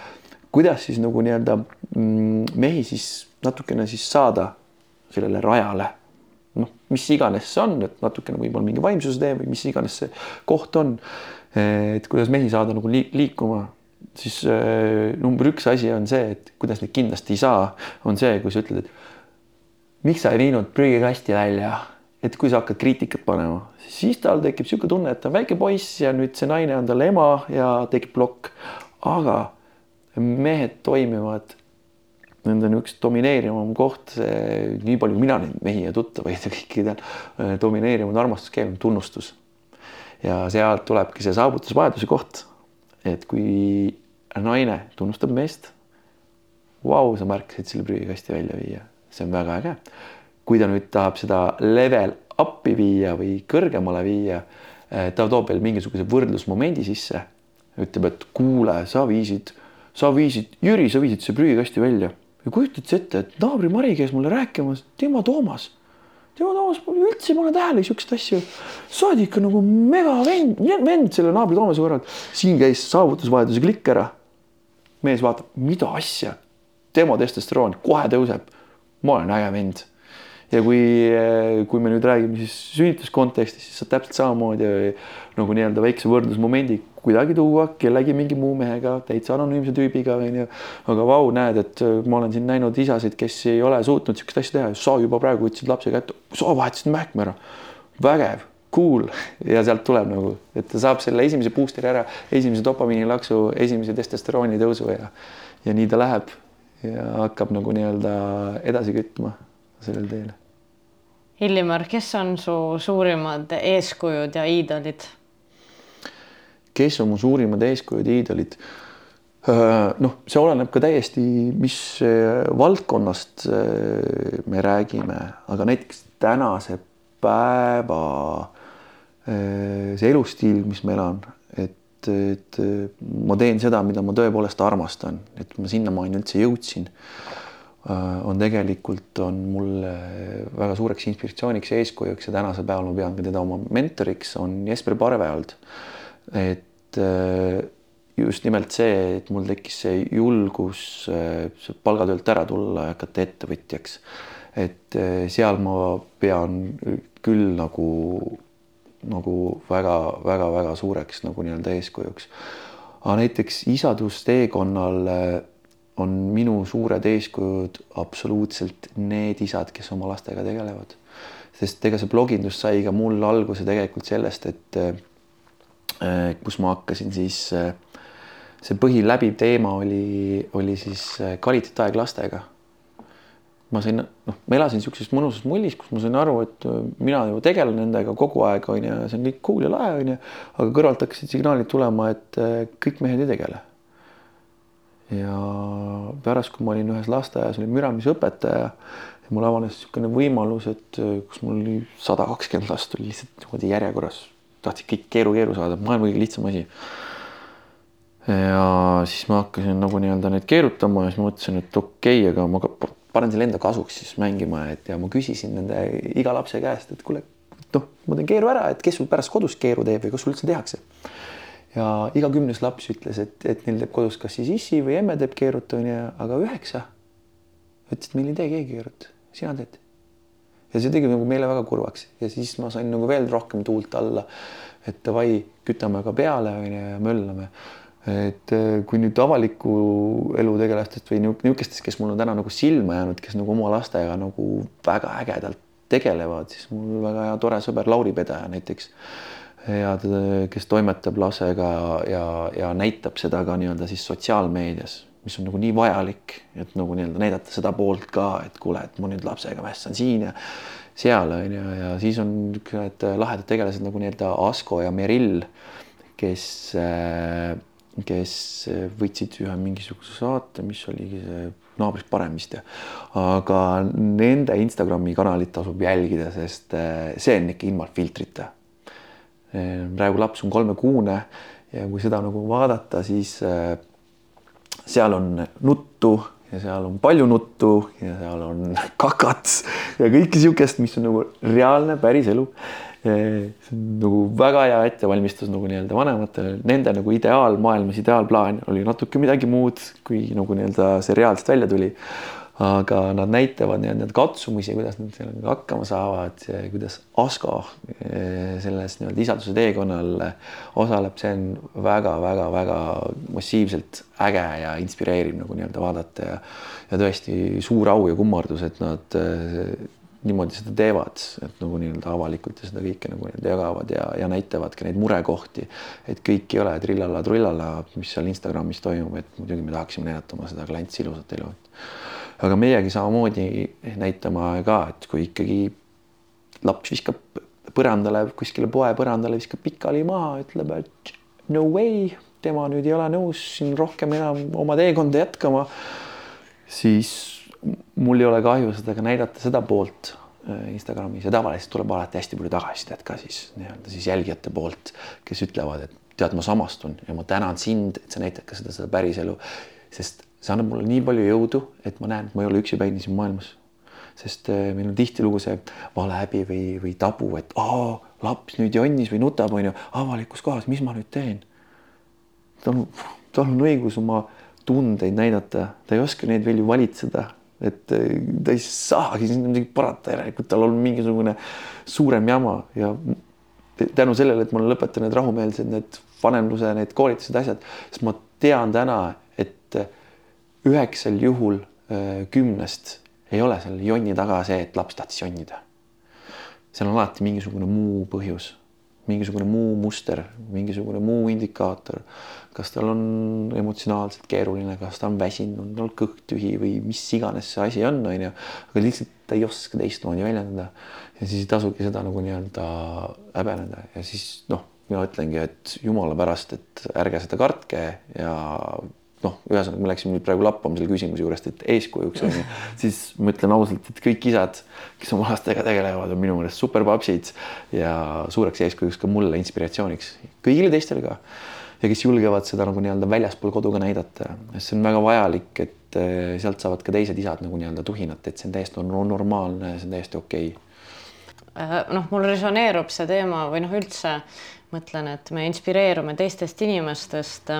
kuidas siis nagu nii-öelda mm, mehi siis natukene siis saada sellele rajale. noh, mis iganes see on, et natukene võib-olla mingi vaimsuse tee või mis iganes see koht on. et kuidas mehi saada nagu liikuma, siis äh, number üks asi on see, et kuidas neid kindlasti ei saa, on see, kui sa ütled, et miks sa ei viinud prügikasti välja et kui sa hakkad kriitikat panema, siis tal tekib niisugune tunne, et ta on väike poiss ja nüüd see naine on talle ema ja tekib plokk. aga mehed toimivad nende niisugust domineerivam koht, nii palju mina neid mehi ja tuttavaid ja kõiki tean, äh, domineerivam armastuskeel on tunnustus. ja sealt tulebki see saavutusvajaduse koht. et kui naine tunnustab meest, vau, sa märkasid selle prügikasti välja viia, see on väga äge. kui ta nüüd tahab seda level up'i viia või kõrgemale viia, äh, ta toob veel mingisuguse võrdlusmomendi sisse, ütleb, et kuule, sa viisid, sa viisid, Jüri, sa viisid see prügikasti välja ja kujutad sa ette, et naabri Mari käis mulle rääkimas, tema Toomas, tema Toomas üldse ei pane tähele siukseid asju. sa oled ikka nagu mega vend, vend selle naabri Toomase kõrval. siin käis saavutusvajaduse klikk ära. mees vaatab, mida asja, tema testosteroon kohe tõuseb. ma olen äge vend ja kui, kui me nüüd räägime siis sünnituskontekstis, siis saab täpselt samamoodi nagu nii-öelda väikse võrdlusmomendi kuidagi tuua kellegi mingi muu mehega, täitsa anonüümse tüübiga onju. aga vau, näed, et ma olen siin näinud isasid, kes ei ole suutnud siukest asja teha, sa juba praegu võtsid lapse kätte, sa vahetasid mähkme ära. vägev, cool. Ja sealt tuleb nagu, et ta saab selle esimese boosteri ära, esimese dopamiinilaksu, esimese testosterooni tõusu ja, ja nii ta läheb. Ja hakkab nagu nii-öelda edasi kütma sellel teel Illimar, kes on su suurimad eeskujud ja iidolid? kes on mu suurimad eeskujud, iidolid? noh, see oleneb ka täiesti, mis valdkonnast me räägime, aga näiteks tänase päeva see elustiil, mis ma elan, et, et ma teen seda, mida ma tõepoolest armastan, et ma sinnamaani üldse jõudsin Äh, on tegelikult, on mulle väga suureks inspiratsiooniks ja eeskujuks ja tänasel päeval ma pean ka teda oma mentoriks, on Jesper Parveald. et äh, just nimelt see, et mul tekkis see julgus äh, palgatöölt ära tulla ja hakata ettevõtjaks. et seal ma pean küll nagu, nagu väga-väga-väga suureks nagu nii-öelda eeskujuks. aga näiteks isadusteekonnal on minu suured eeskujud absoluutselt need isad, kes oma lastega tegelevad. sest ega see blogindus sai ka mul alguse tegelikult sellest, et äh, kus ma hakkasin siis äh, see põhiläbiv teema oli, oli siis äh, kvaliteetaeg lastega. ma sain, noh, ma elasin niisuguses mõnusas mullis, kus ma sain aru, et mina ju tegelen nendega kogu aeg on ju, see on kõik cool ja lahe on ju, aga kõrvalt hakkasid signaalid tulema, et kõik mehed ei tegele ja pärast, kui ma olin ühes lasteaias, olin müramisõpetaja ja mul avanes niisugune võimalus, et äh, kus mul oli sada kakskümmend last oli lihtsalt niimoodi järjekorras, tahtsid kõik keeru-keeru saada, maailma kõige lihtsam asi. ja siis ma hakkasin nagu nii-öelda neid keerutama ja siis mõtlesin, et okei okay,, aga ma panen selle enda kasuks siis mängima, et ja ma küsisin nende iga lapse käest, et kuule, noh, ma teen keeru ära, et kes sul pärast kodus keeru teeb või kas sul üldse tehakse. Ja iga kümnes laps ütles, et, et neil teeb kodus kas siis issi või emme teeb keerut onju, aga üheksa. Ütles, et meil ei tee keegi keerut, sina teed. ja see tegi nagu meile väga kurvaks. Ja siis ma sain nagu veel rohkem tuult alla, et davai, kütame ka peale onju ja möllame. Et äh, kui nüüd avaliku elu tegelastest või niisugustest, kes mul on täna nagu silma jäänud, kes nagu oma lastega nagu väga ägedalt tegelevad, siis mul väga hea tore sõber Lauri Pedaja näiteks ja kes toimetab lapsega ja, ja näitab seda ka nii-öelda siis sotsiaalmeedias, mis on nagu nii vajalik, et nagu nii-öelda näidata seda poolt ka, et kuule, et ma nüüd lapsega mässan siin ja seal on ju, ja siis on niisugused lahedad tegelased nagu nii-öelda Asko ja Merill, kes kes võtsid ühe mingisuguse saate, mis oligi see naabrist parem vist ja, aga nende Instagrami kanalit tasub jälgida, sest eh, see on ikka ilma filtrita. Eh, praegu laps on kolmekuune ja kui seda nagu vaadata, siis eh, seal on nuttu ja seal on palju nuttu ja seal on kakat ja kõike niisugust, mis on nagu reaalne päris elu see on nagu väga hea ettevalmistus nagu nii-öelda vanematele, nende nagu ideaalmaailmas, ideaalplaan oli natuke midagi muud, kui nagu nii-öelda see reaalselt välja tuli. Aga nad näitavad nii-öelda katsumusi, kuidas nad sellega hakkama saavad, kuidas Asko eh, selles nii-öelda isalduse teekonnal osaleb, see on väga-väga-väga massiivselt äge ja inspireeriv nagu nii-öelda vaadata ja ja tõesti suur au ja kummardus, et nad eh, niimoodi seda teevad, et nagu nii-öelda avalikult ja seda kõike nagu nii-öelda jagavad ja, ja näitavad ka neid murekohti, et kõik ei ole trillala-trullala, mis seal Instagramis toimub, et muidugi me tahaksime näidata oma seda klantsi ilusat elu. Aga meiegi samamoodi näitama ka, et kui ikkagi laps viskab põrandale, kuskile poe põrandale, viskab pikali maha, ütleb, et no way, tema nüüd ei ole nõus siin rohkem enam oma teekonda jätkama, siis mul ei ole kahju seda ka näidata seda poolt äh, Instagramis. Ja tavaliselt tuleb alati hästi palju tagasisidet ka siis nii-öelda siis jälgijate poolt, kes ütlevad, et tead, ma samastun ja ma tänan sind, et sa näitad ka seda, seda päriselu, sest see annab mulle nii palju jõudu, et ma näen, et ma ei ole üksipäini siin maailmas. sest äh, meil on tihtilugu see valehäbi või, või tabu, et aa, laps nüüd jonnis või nutab, onju, avalikus kohas, mis ma nüüd teen? tal on, tal on õigus oma tundeid näidata, ta ei oska neid veel ju valitseda. Et äh, ta ei saagi sinna midagi parata, järelikult tal on mingisugune suurem jama. Ja tänu sellele, et ma olen lõpetanud rahumeelsed, need vanemluse, need koolitused, asjad, siis ma tean täna, et üheksal juhul kümnest ei ole seal jonni taga see, et laps tahtis jonnida. seal on alati mingisugune muu põhjus, mingisugune muu muster, mingisugune muu indikaator kas tal on emotsionaalselt keeruline, kas ta on väsinud, on tal kõht tühi või mis iganes see asi on, onju, aga lihtsalt ta ei oska teistmoodi väljendada. ja siis ei tasugi seda nagu nii-öelda häbeneda ja siis noh, mina ütlengi, et jumala pärast, et ärge seda kartke ja noh, ühesõnaga me läksime nüüd praegu lappama selle küsimuse juurest, et eeskujuks on ju, siis ma ütlen ausalt, et kõik isad, kes oma lastega tegelevad, on minu meelest super papsid ja suureks eeskujuks ka mulle inspiratsiooniks, kõigile teistele ka. Ja kes julgevad seda nagu nii-öelda väljaspool kodu ka näidata, see on väga vajalik, et eh, sealt saavad ka teised isad nagu nii-öelda tuhinat, et see on täiesti normaalne, see on täiesti okei. Okay. Äh, noh, mul resoneerub see teema või noh, üldse mõtlen, et me inspireerume teistest inimestest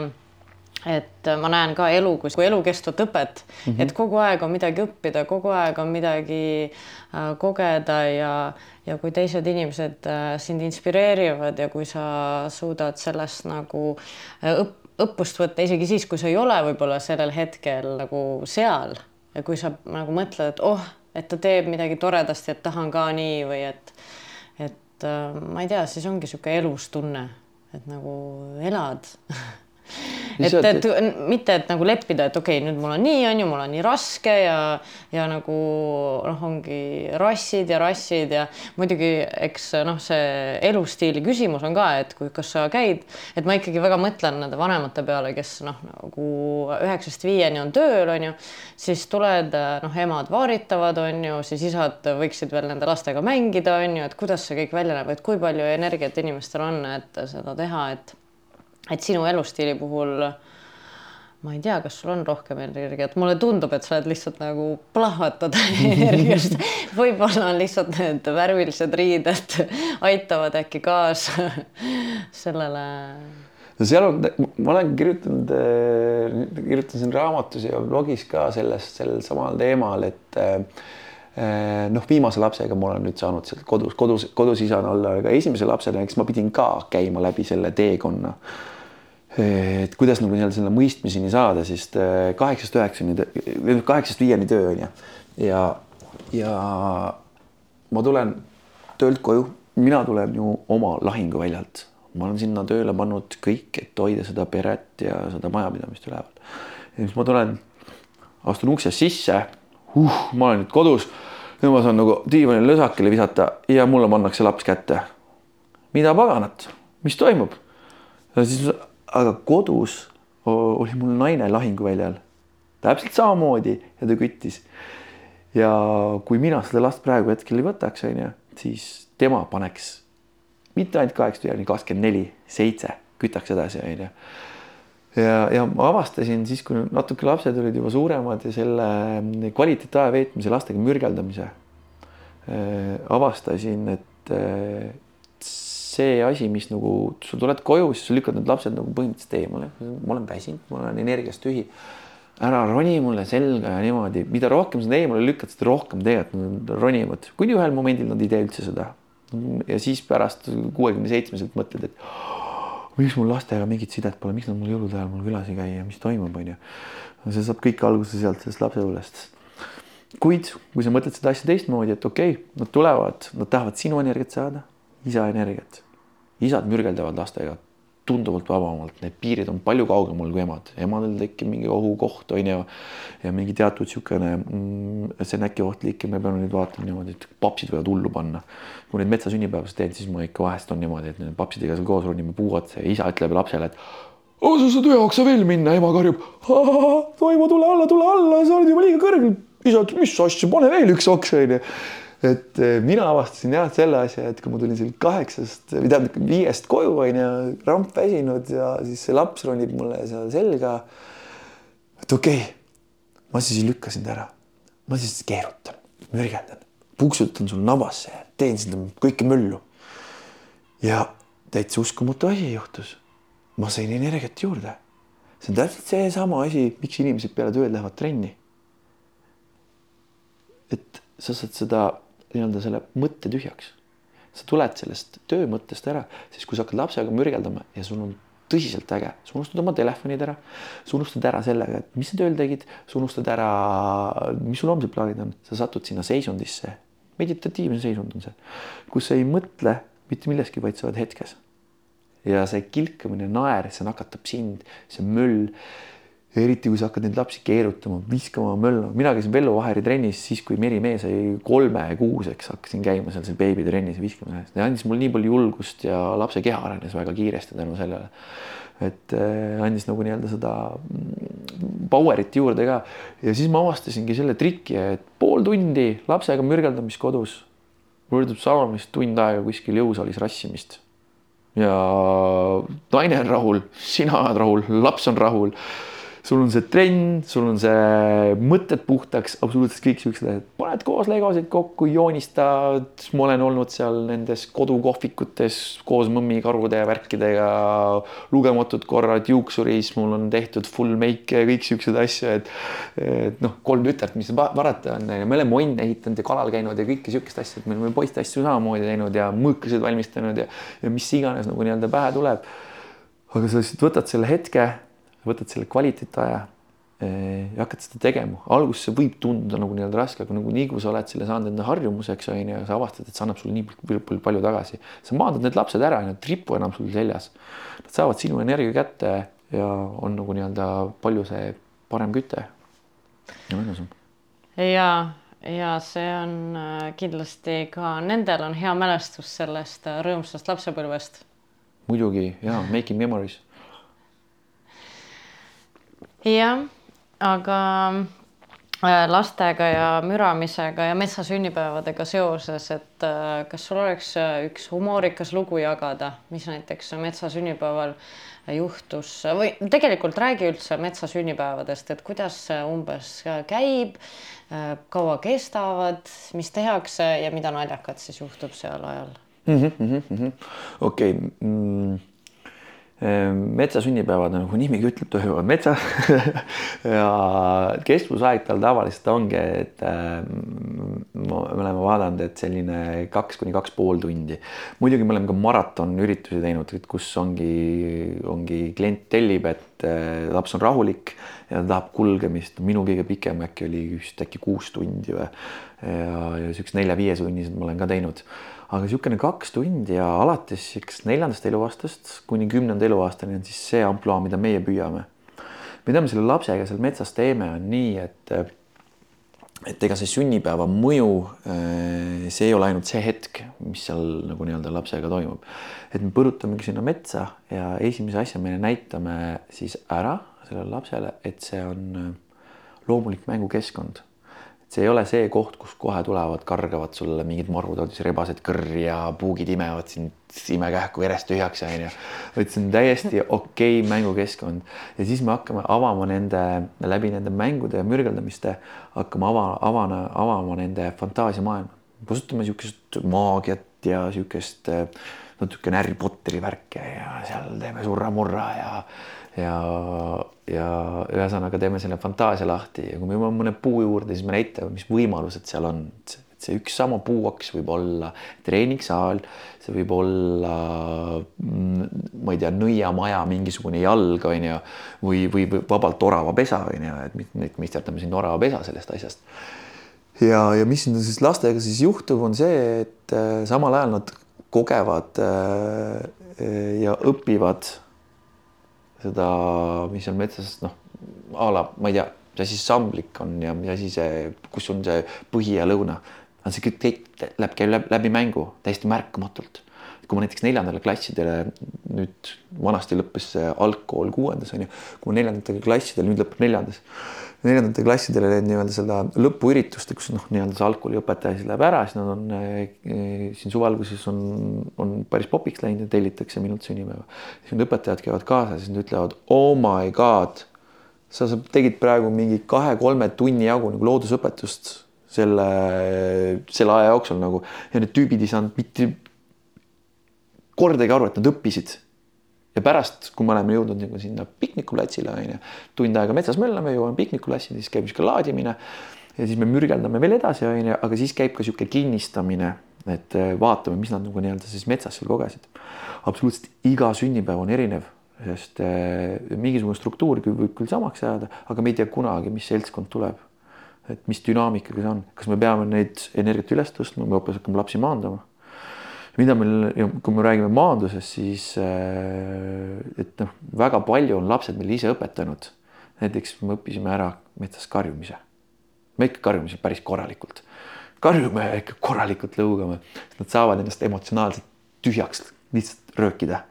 et ma näen ka elu kui, kui elukestvat õpet mm, -hmm. et kogu aeg on midagi õppida, kogu aeg on midagi äh, kogeda ja, ja kui teised inimesed äh, sind inspireerivad ja kui sa suudad sellest nagu äh, õpp, õppust võtta isegi siis, kui sa ei ole võib-olla sellel hetkel nagu seal ja kui sa nagu mõtled, et oh, et ta teeb midagi toredasti, et tahan ka nii või et, et äh, ma ei tea, siis ongi niisugune elus tunne, et nagu elad et, et mitte, et nagu leppida, et okei okay,, nüüd mul on nii, on ju, mul on nii raske ja, ja nagu noh, ongi rassid ja rassid ja muidugi eks noh, see elustiili küsimus on ka, et kui, kas sa käid, et ma ikkagi väga mõtlen nende vanemate peale, kes noh, nagu üheksast viieni on tööl, on ju, siis tuled, noh, emad vaaritavad, on ju, siis isad võiksid veel nende lastega mängida, on ju, et kuidas see kõik välja näeb, et kui palju energiat inimestel on, et seda teha, et et sinu elustiili puhul ma ei tea, kas sul on rohkem energiat, mulle tundub, et sa oled lihtsalt nagu plahvatad energiast. võib-olla on lihtsalt need värvilised riided aitavad äkki kaasa sellele. no seal on, ma olen kirjutanud, kirjutasin raamatus ja blogis ka sellest, sellel samal teemal, et noh, viimase lapsega ma olen nüüd saanud sealt kodus, kodus, kodus isana olla, aga esimese lapsena, eks ma pidin ka käima läbi selle teekonna et kuidas nagu nii-öelda selle mõistmiseni saada, siis äh, kaheksast üheksani, kaheksast viieni töö on ju. ja, ja ma tulen töölt koju, mina tulen ju oma lahinguväljalt, ma olen sinna tööle pannud kõik, et hoida seda peret ja seda majapidamist üleval. ja siis ma tulen, astun uksest sisse uh,, ma olen nüüd kodus, nüüd ma saan nagu diivanile lösakile visata ja mulle pannakse laps kätte. mida paganat, mis toimub? ja siis aga kodus oli mul naine lahinguväljal täpselt samamoodi ja ta küttis. ja kui mina seda last praegu hetkel ei võtaks, onju, siis tema paneks mitte ainult kaheksa tühjani, kakskümmend neli, seitse, kütaks edasi, onju. ja, ja ma avastasin siis, kui natuke lapsed olid juba suuremad ja selle kvaliteetaja veetmise lastega mürgeldamise äh, avastasin, et äh, see asi, mis nagu sa tuled koju, siis sa lükkad need lapsed nagu põhimõtteliselt eemale. ma olen väsinud, ma olen energiast tühi. ära roni mulle selga ja niimoodi, mida rohkem sa eemale lükkad, seda rohkem tegelikult nad ronivad, kuni ühel momendil nad ei tee üldse seda. ja siis pärast kuuekümne seitsmeselt mõtled, et oh, miks mul lastega mingit sidet pole, miks nad mul jõulude ajal mul külas ei käi ja mis toimub, onju. see saab kõik alguse sealt sellest lapsepõlvest kuid kui sa mõtled seda asja teistmoodi, et okei okay,, nad tulevad, nad tahavad sinu energiat saada, isa energiat isad mürgeldavad lastega tunduvalt vabamalt, need piirid on palju kaugemal kui emad, emadel tekib mingi ohukoht on ju. ja mingi teatud niisugune mm,, see on äkki ohtlik ja me peame nüüd vaatama niimoodi, et papsid võivad hullu panna. kui neid metsasünnipäevasid teen, siis ma ikka vahest on niimoodi, et need papsidega seal koos ronime puu otsa ja isa ütleb lapsele, et oh, sa saad ühe oksa veel minna, ema karjub. toimu, tule alla, tule alla, sa oled juba liiga kõrgel. isa ütleb, mis asja, pane veel üks oks onju et eh, mina avastasin jah selle asja, et kui ma tulin sealt kaheksast või tähendab viiest koju onju, ramp väsinud ja siis see laps ronib mulle seal selga. et okei okay,, ma siis lükkasin ta ära, ma siis keerutan, mürgeldan, puksutan sul nabasse teen sinna kõike möllu. ja täitsa uskumatu asi juhtus. ma sain energiat juurde. see on täpselt seesama asi, miks inimesed peale tööd lähevad trenni. et sa saad seda nii-öelda selle mõtte tühjaks. sa tuled sellest töömõttest ära, siis kui sa hakkad lapsega mürgeldama ja sul on tõsiselt äge, sa unustad oma telefonid ära, sa unustad ära sellega, et mis sa tööl tegid, sa unustad ära, mis sul homsed plaanid on, sa satud sinna seisundisse, meditatiivne seisund on see, kus sa ei mõtle mitte millestki, vaid sa oled hetkes. ja see kilkamine, naer, see nakatab sind, see möll eriti, kui sa hakkad neid lapsi keerutama, viskama möllu, mina käisin Vello Vaheri trennis siis, kui Merimee sai kolmekuuseks, hakkasin käima seal seal beebitrennis viskama, see andis mulle nii palju julgust ja lapse keha arenes väga kiiresti tänu sellele. et äh, andis nagu nii-öelda seda mm, power'it juurde ka. Ja siis ma avastasingi selle triki, et pool tundi lapsega mürgeldamist kodus võrdub sama, mis tund aega kuskil jõusaalis rassimist. Ja naine on rahul, sina oled rahul, laps on rahul sul on see trenn, sul on see mõtted puhtaks, absoluutselt kõik siuksed asjad, paned koos legosid kokku, joonistad. ma olen olnud seal nendes kodukohvikutes koos mõmmikarude ja värkidega lugematud korrad juuksuris, mul on tehtud full make ja kõik siuksed asju, et. et noh, kolm tütart, mis varata on, me oleme onne ehitanud ja kalal käinud ja kõike siukest asja, et me oleme poiste asju samamoodi teinud ja mõõkasid valmistanud ja, ja mis iganes nagu nii-öelda pähe tuleb. aga sa lihtsalt võtad selle hetke võtad selle kvaliteetaja eh, ja hakkad seda tegema, alguses see võib tunduda nagu nii-öelda raske, aga nagu nii kui sa oled selle saanud enda harjumuseks on ju, sa avastad, et see annab sulle nii palju, palju tagasi. sa maandad need lapsed ära, nad ei ripu enam sul seljas. Nad saavad sinu energia kätte ja on nagu nii-öelda palju see parem küte ja mõnusam. ja, ja see on äh, kindlasti ka nendel on hea mälestus sellest äh, rõõmsast lapsepõlvest. muidugi ja making memories jah, aga äh, lastega ja müramisega ja metsasünnipäevadega seoses, et äh, kas sul oleks äh, üks humoorikas lugu jagada, mis näiteks metsasünnipäeval juhtus või tegelikult räägi üldse metsa sünnipäevadest, et kuidas see umbes käib, kaua kestavad, mis tehakse ja mida naljakat siis juhtub seal ajal mm -hmm,? okei okay. mm metsa sünnipäevad, nagu nimigi ütleb, toimuvad metsas ja kestvusaeg tal tavaliselt ongi, et ähm, me oleme vaadanud, et selline kaks kuni kaks pool tundi. muidugi me oleme ka maratonüritusi teinud, kus ongi, ongi klient tellib, et äh, laps on rahulik ja ta tahab kulgemist. minu kõige pikem äkki oli vist äkki kuus tundi või ja, ja siuksed nelja-viietunnised ma olen ka teinud aga niisugune kaks tundi ja alates siuksest neljandast eluaastast kuni kümnenda eluaastani on siis see ampluaa, mida meie püüame. mida me selle lapsega seal metsas teeme, on nii, et et ega see sünnipäeva mõju, eh, see ei ole ainult see hetk, mis seal nagu nii-öelda lapsega toimub. et me põrutamegi sinna metsa ja esimese asja me näitame siis ära sellele lapsele, et see on eh, loomulik mängukeskkond see ei ole see koht, kus kohe tulevad, kargavad sulle mingid marutaudis rebased kõrri ja puugid imevad sind imekähku verest tühjaks onju. vaid see on täiesti okei okay mängukeskkond ja siis me hakkame avama nende läbi nende mängude ja mürgeldamiste hakkame ava, avana, avama nende fantaasiamaailma. kasutame niisugust maagiat ja niisugust natukene Harry Potteri värke ja seal teeme surra-murra ja ja, ja ühesõnaga teeme selle fantaasia lahti ja kui me jõuame mõne puu juurde, siis me näitame, mis võimalused seal on. see üks sama puuoks võib olla treeningsaal, see võib olla, mm, ma ei tea, nõiamaja mingisugune jalg on ju, või, või vabalt oravapesa on ju, et nüüd meisterdame siin oravapesa sellest asjast ja, ja mis nüüd siis lastega siis juhtub, on see, et äh, samal ajal nad kogevad äh, ja õpivad seda, mis on metsas, noh, a la ma ei tea, mis asi samblik on ja mis asi see, kus on see põhi ja lõuna. see kõik läheb, käib läbi, läbi mängu täiesti märkamatult. kui ma näiteks neljandale klassidele nüüd vanasti lõppes algkool kuuendas on ju, kui ma neljandatele klassidele, nüüd lõpeb neljandas neljandatele klassidele nii-öelda seda lõpuüritust, kus noh, nii-öelda see algkooliõpetaja siis läheb ära, siis nad on eh, siin suve alguses on, on päris popiks läinud ja tellitakse minult sünnipäeva. siis need õpetajad käivad kaasas, siis nad ütlevad oh my god, sa tegid praegu mingi kahe-kolme tunni jagu nagu loodusõpetust selle, selle aja jooksul nagu ja need tüübid ei saanud mitte kordagi aru, et nad õppisid ja pärast, kui me oleme jõudnud nagu sinna piknikuplatsile onju, tund aega metsas möllame, jõuame piknikuplatsile, siis käib sihuke laadimine ja siis me mürgeldame veel edasi onju, aga siis käib ka sihuke kinnistamine, et äh, vaatame, mis nad nagu nii-öelda siis metsas seal kogesid. absoluutselt iga sünnipäev on erinev, sest äh, mingisugune struktuur võib küll samaks jääda, aga me ei tea kunagi, mis seltskond tuleb. et mis dünaamikaga see on, kas me peame neid energiat üles tõstma, me hoopis hakkame lapsi maandama mida meil, kui me räägime maandusest, siis äh, et noh, väga palju on lapsed meil ise õpetanud. näiteks me õppisime ära metsas karjumise. me ikka karjume päris korralikult. karjume ikka korralikult lõugame, nad saavad ennast emotsionaalselt tühjaks lihtsalt röökida.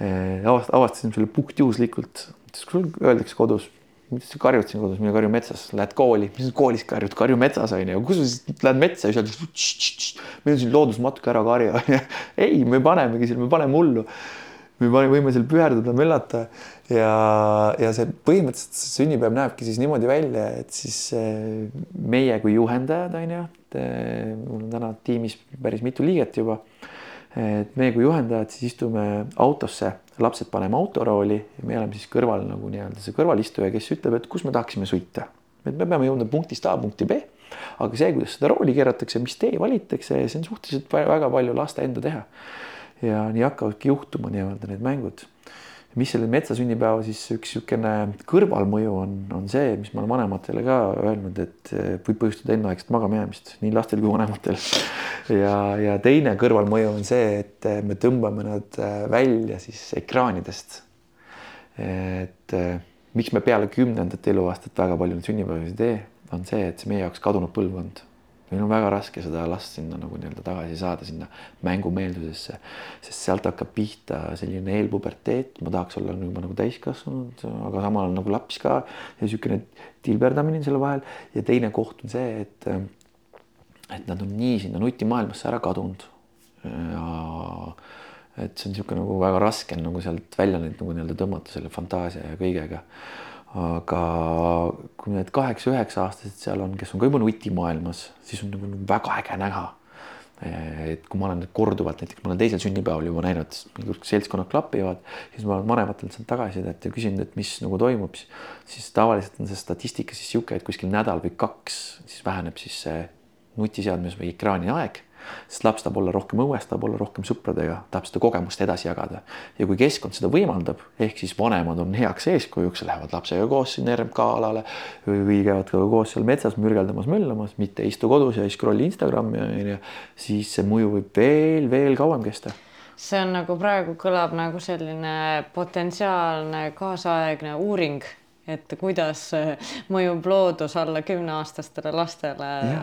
Äh, avastasime selle puhtjuhuslikult, kui öeldakse kodus mis sa karjud siin kodus, mine karju metsas, lähed kooli, mis sa koolis karjud, karju metsas on ju, kus sa siis lähed metsa ja siis ütled, meil on siin loodusmatuke ära karju on ju. ei, me panemegi seal, me paneme hullu. me võime seal püherdada, möllata ja, ja see põhimõtteliselt see sünnipäev näebki siis niimoodi välja, et siis eh, meie kui juhendajad on ju, et eh, mul on täna tiimis päris mitu liiget juba. et meie kui juhendajad siis istume autosse lapsed paneme autorooli ja me oleme siis kõrval nagu nii-öelda see kõrvalistuja, kes ütleb, et kus me tahaksime sõita. et me peame jõudma punktist A punkti B. aga see, kuidas seda rooli keeratakse, mis tee valitakse, see on suhteliselt väga palju laste enda teha. ja nii hakkavadki juhtuma nii-öelda need mängud mis selle metsasünnipäeva siis üks niisugune kõrvalmõju on, on see, mis ma olen vanematele ka öelnud, et eh, võib põhjustada enneaegset magamajäämist nii lastel kui vanematel. ja, ja teine kõrvalmõju on see, et eh, me tõmbame nad eh, välja siis ekraanidest. et miks me peale kümnendat eluaastat väga palju neid sünnipäevasid ei tee, on see, et see meie jaoks kadunud põlvkond meil on väga raske seda last sinna nagu nii-öelda tagasi saada sinna mängumeelsusesse, sest sealt hakkab pihta selline eelpuberteet, ma tahaks olla juba nagu täiskasvanud, aga samal ajal nagu laps ka ja niisugune tilberdamine selle vahel. Ja teine koht on see, et et nad on nii sinna nutimaailmasse ära kadunud. Ja et see on niisugune nagu väga raske on nagu sealt välja neid nagu nii-öelda tõmmata selle fantaasia ja kõigega. Aga kui need kaheksa-üheksa-aastased seal on, kes on ka juba nutimaailmas, siis on nagu väga äge näha. Et kui ma olen korduvalt, näiteks ma olen teisel sünnipäeval juba näinud, mingi seltskonnad klapivad, siis ma olen vanematelt sealt tagasisidet ja küsinud, et mis nagu toimub, siis tavaliselt on see statistika siis niisugune, et kuskil nädal või kaks siis väheneb siis see nutiseadmes või ekraani aeg sest laps tahab olla rohkem õues, tahab olla rohkem sõpradega, tahab seda kogemust edasi jagada. ja kui keskkond seda võimaldab, ehk siis vanemad on heaks eeskujuks, lähevad lapsega koos sinna RMK alale või, või käivad ka koos seal metsas mürgeldamas, möllamas, mitte ei istu kodus ja ei scroll'i Instagrami onju, siis see mõju võib veel, veel kauem kesta. See on nagu praegu kõlab nagu selline potentsiaalne kaasaegne uuring, et kuidas mõjub loodus alla kümneaastastele lastele. Ja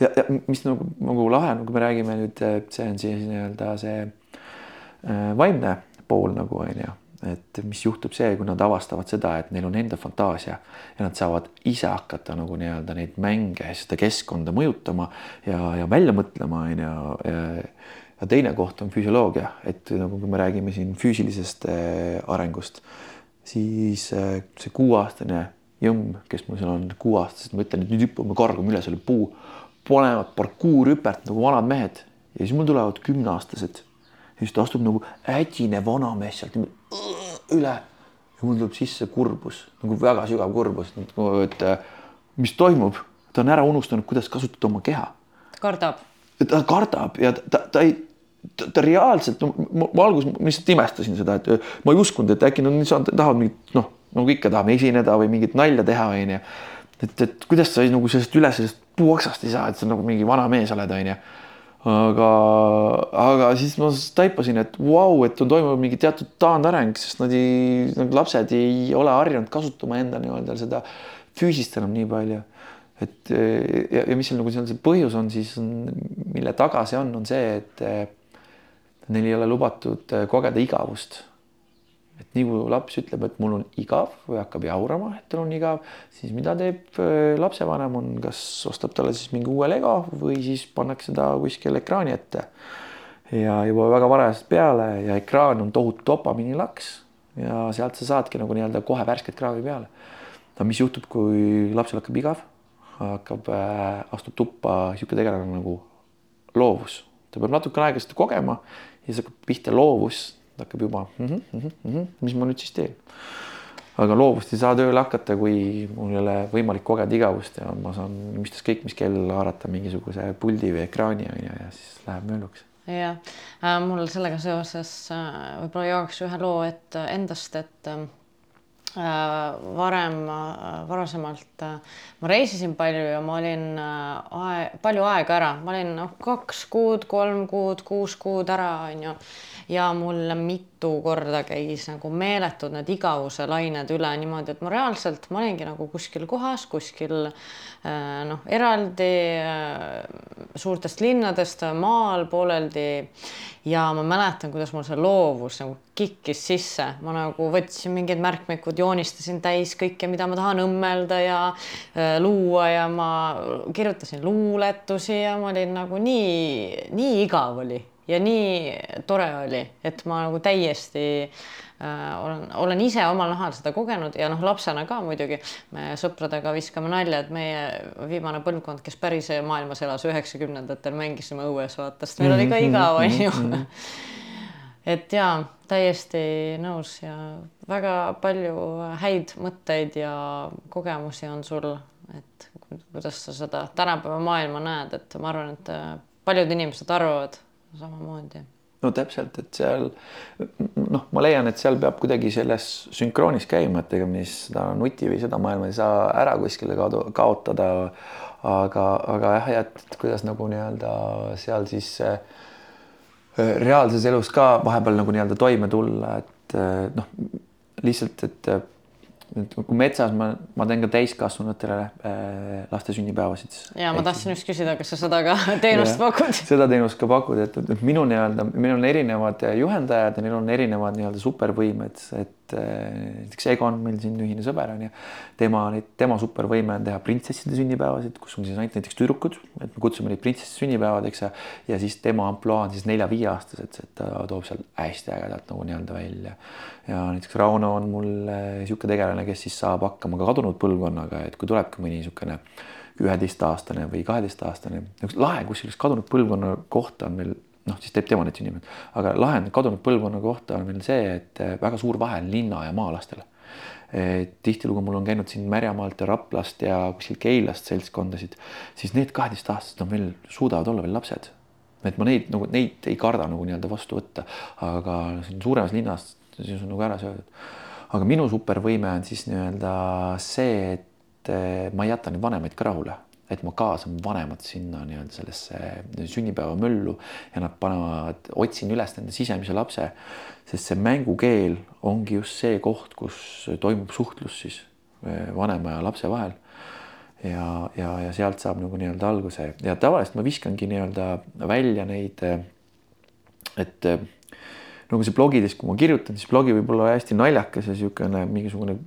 ja, ja mis nagu, nagu lahe on, kui me räägime nüüd, see on siis nii-öelda see äh, vaimne pool nagu on ju, et mis juhtub see, kui nad avastavad seda, et neil on enda fantaasia ja nad saavad ise hakata nagu nii-öelda neid mänge, seda keskkonda mõjutama ja, ja välja mõtlema on ju. ja teine koht on füsioloogia, et nagu kui me räägime siin füüsilisest äh, arengust, siis äh, see kuueaastane jõmm, kes mul seal on kuueaastased, ma ütlen, et nüüd hüppame, kargame üle selle puu panevad parkuurhüpet nagu vanad mehed ja siis mul tulevad kümneaastased ja siis ta astub nagu ädine vanamees sealt üle ja mul tuleb sisse kurbus, nagu väga sügav kurbus, nagu et mis toimub, ta on ära unustanud, kuidas kasutada oma keha. kardab. ta kardab ja ta, ta, ei, ta, ta reaalselt ma, alguses lihtsalt imestasin seda, et ma ei uskunud, et äkki nad no, tahavad mingit noh, nagu ikka tahame esineda või mingit nalja teha, onju. Et, et kuidas sa nagu sellest üle sellest puuoksast ei saa, et sa nagu mingi vana mees oled, onju. aga, aga siis ma taipasin, et vau wow,, et on toimunud mingi teatud taandareng, sest nad ei, need lapsed ei ole harjunud kasutama enda nii-öelda seda füüsist enam nii palju. et ja, ja mis seal nagu seal see põhjus on siis, mille taga see on, on see, et neil ei ole lubatud kogeda igavust et nii kui laps ütleb, et mul on igav või hakkab jaurama, et tal on igav, siis mida teeb äh, lapsevanem on, kas ostab talle siis mingi uue Lego või siis pannakse ta kuskil ekraani ette. ja juba väga varajasest peale ja ekraan on tohutu dopamiinilaks ja sealt sa saadki nagu nii-öelda kohe värsket kraavi peale. no mis juhtub, kui lapsel hakkab igav, hakkab äh,, astub tuppa niisugune tegelane nagu loovus, ta peab natukene aega seda kogema ja siis hakkab pihta loovus hakkab juba mm, -hmm, mm -hmm, mis ma nüüd siis teen. aga loovust ei saa tööle hakata, kui mul ei ole võimalik kogeda igavust ja ma saan mis ükskõik mis kell haarata mingisuguse puldi või ekraani on ju ja siis läheb mölluks jah. Äh,, mul sellega seoses äh, võib-olla jagaks ühe loo, et äh, endast, et äh, varem, äh, varasemalt äh, ma reisisin palju ja ma olin ae, palju aega ära, ma olin noh, kaks kuud, kolm kuud, kuus kuud ära, onju ja mul mitu korda käis nagu meeletud need igavuse lained üle niimoodi, et ma reaalselt, ma olingi nagu kuskil kohas, kuskil äh, noh, eraldi äh, suurtest linnadest maal pooleldi. Ja ma mäletan, kuidas mul see loovus nagu kikkis sisse, ma nagu võtsin mingid märkmikud, joonistasin täis kõike, mida ma tahan õmmelda ja äh, luua ja ma kirjutasin luuletusi ja ma olin nagu nii, nii igav oli ja nii tore oli, et ma nagu täiesti äh, olen, olen ise omal nahal seda kogenud ja noh, lapsena ka muidugi me sõpradega viskame nalja, et meie viimane põlvkond, kes päris maailmas elas üheksakümnendatel, mängisime õues, vaata, sest meil oli ka igav, onju. et ja täiesti nõus ja väga palju häid mõtteid ja kogemusi on sul, et kuidas sa seda tänapäeva maailma näed, et ma arvan, et paljud inimesed arvavad samamoodi. no täpselt, et seal noh, ma leian, et seal peab kuidagi selles sünkroonis käima, et ega me seda nuti või seda maailma ei saa ära kuskile kaotada. aga, aga jah, et kuidas nagu nii-öelda seal siis äh, reaalses elus ka vahepeal nagu nii-öelda toime tulla, et äh, noh, lihtsalt, et kui metsas ma, ma teen ka täiskasvanutele äh, laste sünnipäevasid. ja ma tahtsin just küsida, kas sa seda ka teenust pakud? seda teenust ka pakud, et, et minu nii-öelda, meil on erinevad juhendajad ja neil on erinevad nii-öelda supervõimed, et näiteks Egon, meil siin ühine sõber on ju, tema, tema supervõime on teha printsesside sünnipäevasid, kus on siis ainult näiteks tüdrukud, et me kutsume neid printsessi sünnipäevad, eks ja, ja siis tema ampluaa on siis nelja-viieaastased, et ta toob seal hästi ägedalt nagu nii-öelda välja. ja näiteks Rauno on mul niisugune tegelane, kes siis saab hakkama ka kadunud põlvkonnaga, et kui tulebki mõni niisugune üheteistaastane või kaheteistaastane, lahe, kusjuures kadunud põlvkonna kohta on meil noh, siis teeb tema need sünnipäevad, aga lahend kadunud põlvkonna kohta on meil see, et eh, väga suur vahe on linna ja maalastele. tihtilugu mul on käinud siin Märjamaalt ja Raplast ja kuskilt Keilast seltskondasid, siis need kaheteistaastased on veel, suudavad olla veel lapsed. et ma neid nagu neid ei karda nagu nii-öelda vastu võtta, aga siin suuremas linnas siis on nagu ära söödud. aga minu supervõime on siis nii-öelda see, et eh, ma ei jäta neid vanemaid ka rahule et ma kaasan vanemad sinna nii-öelda sellesse sünnipäevamöllu ja nad panevad, otsin üles nende sisemise lapse, sest see mängukeel ongi just see koht, kus toimub suhtlus siis eh, vanema ja lapse vahel. ja, ja, ja sealt saab nagu nii-öelda alguse ja tavaliselt ma viskangi nii-öelda välja neid, eh, et eh, nagu see blogides, kui ma kirjutan, siis blogi võib olla hästi naljakas ja niisugune mingisugune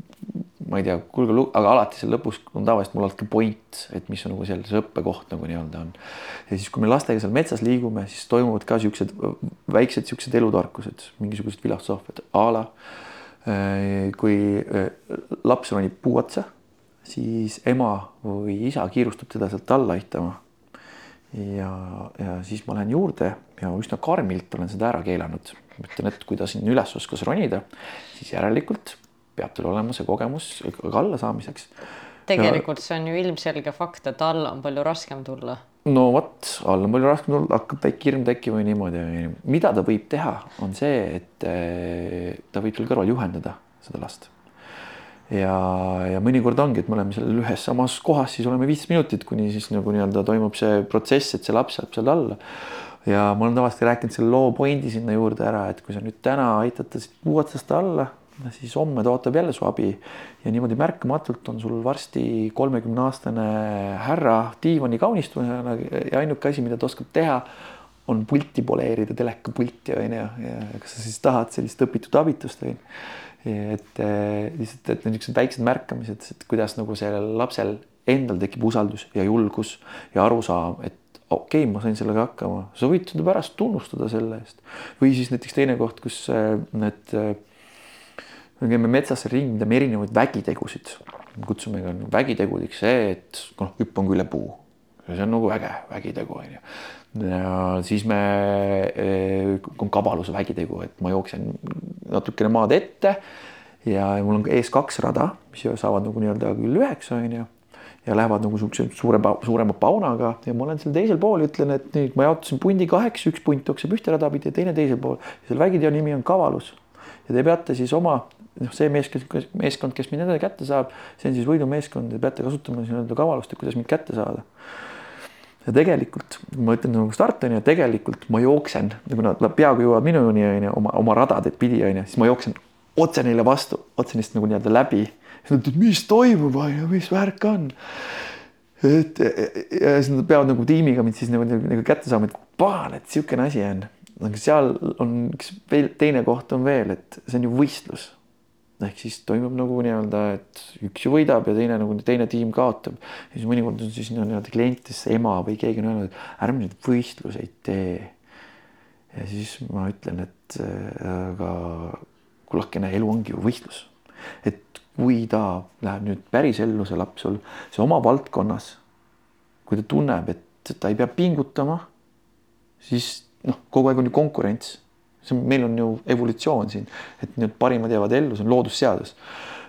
ma ei tea, kuulge, aga alati seal lõpus on tavaliselt mul alati point, et mis on nagu seal see õppekoht nagu nii-öelda on. ja siis, kui me lastega seal metsas liigume, siis toimuvad ka siuksed väiksed siuksed elutarkused, mingisugused filosoofiad a la äh, kui äh, laps ronib puu otsa, siis ema või isa kiirustab teda sealt alla aitama. ja, ja siis ma lähen juurde ja üsna karmilt olen seda ära keelanud, ütlen, et kui ta siin üles oskas ronida, siis järelikult peab tal olema see kogemus allasaamiseks. tegelikult see on ju ilmselge fakt, et alla on palju raskem tulla. no vot, alla on palju raskem tulla, hakkab väike hirm tekkima ja niimoodi. mida ta võib teha, on see, et eh, ta võib seal kõrval juhendada seda last ja, ja mõnikord ongi, et me oleme seal ühes samas kohas, siis oleme viisteist minutit, kuni siis nagu nii-öelda toimub see protsess, et see laps jääb seal alla. ja ma olen tavaliselt rääkinud selle loo pointi sinna juurde ära, et kui sa nüüd täna aitad ta siit puu otsast alla siis homme ta ootab jälle su abi ja niimoodi märkamatult on sul varsti kolmekümne aastane härra diivani kaunistusena ja ainuke asi, mida ta oskab teha, on pulti poleerida, telekapulti on ju, ja kas sa siis tahad sellist õpitud abitust on ju. et lihtsalt, et niisugused väiksed märkamised, et kuidas nagu sellel lapsel endal tekib usaldus ja julgus ja arusaam, et okei okay,, ma sain sellega hakkama, sa võid seda pärast tunnustada selle eest. või siis näiteks teine koht, kus need me käime metsas ringi, teeme erinevaid vägitegusid, kutsume ka vägitegudeks see, et noh, hüppan üle puu. see on nagu äge vägitegu on ju. ja siis me, eh, on kabaluse vägitegu, et ma jooksen natukene maad ette ja mul on ees kaks rada, mis saavad nagu nii-öelda küll üheks on ju ja lähevad nagu siukse suure, suurema paunaga ja ma olen seal teisel pool, ütlen, et nüüd ma jaotasin pundi kaheks, üks punt jookseb ühte rada pidi ja teine teisel pool. selle vägiteo nimi on kavalus ja te peate siis oma noh, see meeskond, meeskond, kes mind endale kätte saab, see on siis võidumeeskond, te peate kasutama nii-öelda kavalust, et kuidas mind kätte saada. ja tegelikult ma ütlen nagu start on ju, tegelikult ma jooksen, kui nad peaaegu jõuavad minuni on ju oma, oma radadeid pidi on ju, siis ma jooksen otse neile vastu, otse neist nagu nii-öelda läbi. siis nad ütlevad, mis toimub on ju, mis värk on. et ja siis nad peavad nagu tiimiga mind siis nagu, nagu kätte saama, et pahan, et niisugune asi on aga seal on üks veel teine koht on veel, et see on ju võistlus ehk siis toimub nagu nii-öelda, et üks ju võidab ja teine nagu teine tiim kaotab. siis mõnikord on siis nii-öelda klientidest ema või keegi on öelnud, et ärme nüüd võistluseid tee. ja siis ma ütlen, et äh, aga kullakene, elu ongi ju võistlus. et kui ta läheb nüüd päris ellu, see laps sul, see oma valdkonnas, kui ta tunneb, et ta ei pea pingutama, siis noh, kogu aeg on ju konkurents see meil on ju evolutsioon siin, et nüüd parimad jäävad ellu, see on loodusseadus.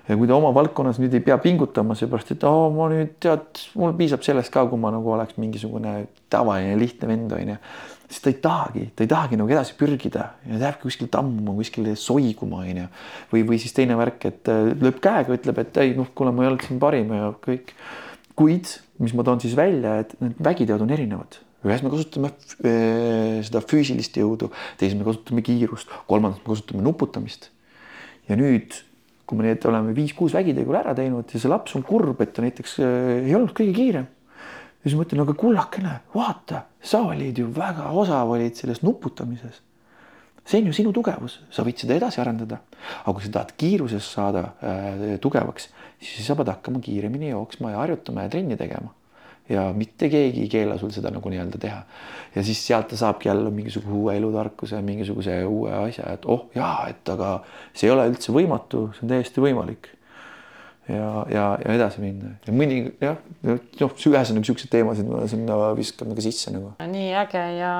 ja kui ta oma valdkonnas nüüd ei pea pingutama, seepärast et oh, ma nüüd tead, mul piisab sellest ka, kui ma nagu oleks mingisugune tavaline lihtne vend onju, siis ta ei tahagi, ta ei tahagi nagu edasi pürgida ja ta jääbki kuskil tammuma, kuskile soiguma onju. või, või siis teine värk, et äh, lööb käega, ütleb, et ei noh, kuule, ma ei olnud siin parim ja kõik. kuid mis ma toon siis välja, et need vägiteod on erinevad ühes me kasutame eh, seda füüsilist jõudu, teises me kasutame kiirust, kolmandas me kasutame nuputamist. ja nüüd, kui me need oleme viis-kuus vägitegu ära teinud ja see laps on kurb, et ta näiteks eh, ei olnud kõige kiirem. siis ma ütlen, aga kullakene, vaata, sa olid ju väga osav olid selles nuputamises. see on ju sinu tugevus, sa võid seda edasi arendada. aga kui sa tahad kiiruses saada äh, tugevaks, siis sa pead hakkama kiiremini jooksma ja harjutama ja trenni tegema. Ja mitte keegi ei keela sul seda nagu nii-öelda teha. ja siis sealt ta saabki jälle mingisuguse uue elutarkuse, mingisuguse uue asja, et oh jaa, et aga see ei ole üldse võimatu, see on täiesti võimalik ja, ja, ja edasi minna ja mõni jah, noh, ühesõnaga siukseid teemasid ma sinna viskan nagu sisse nagu. nii äge ja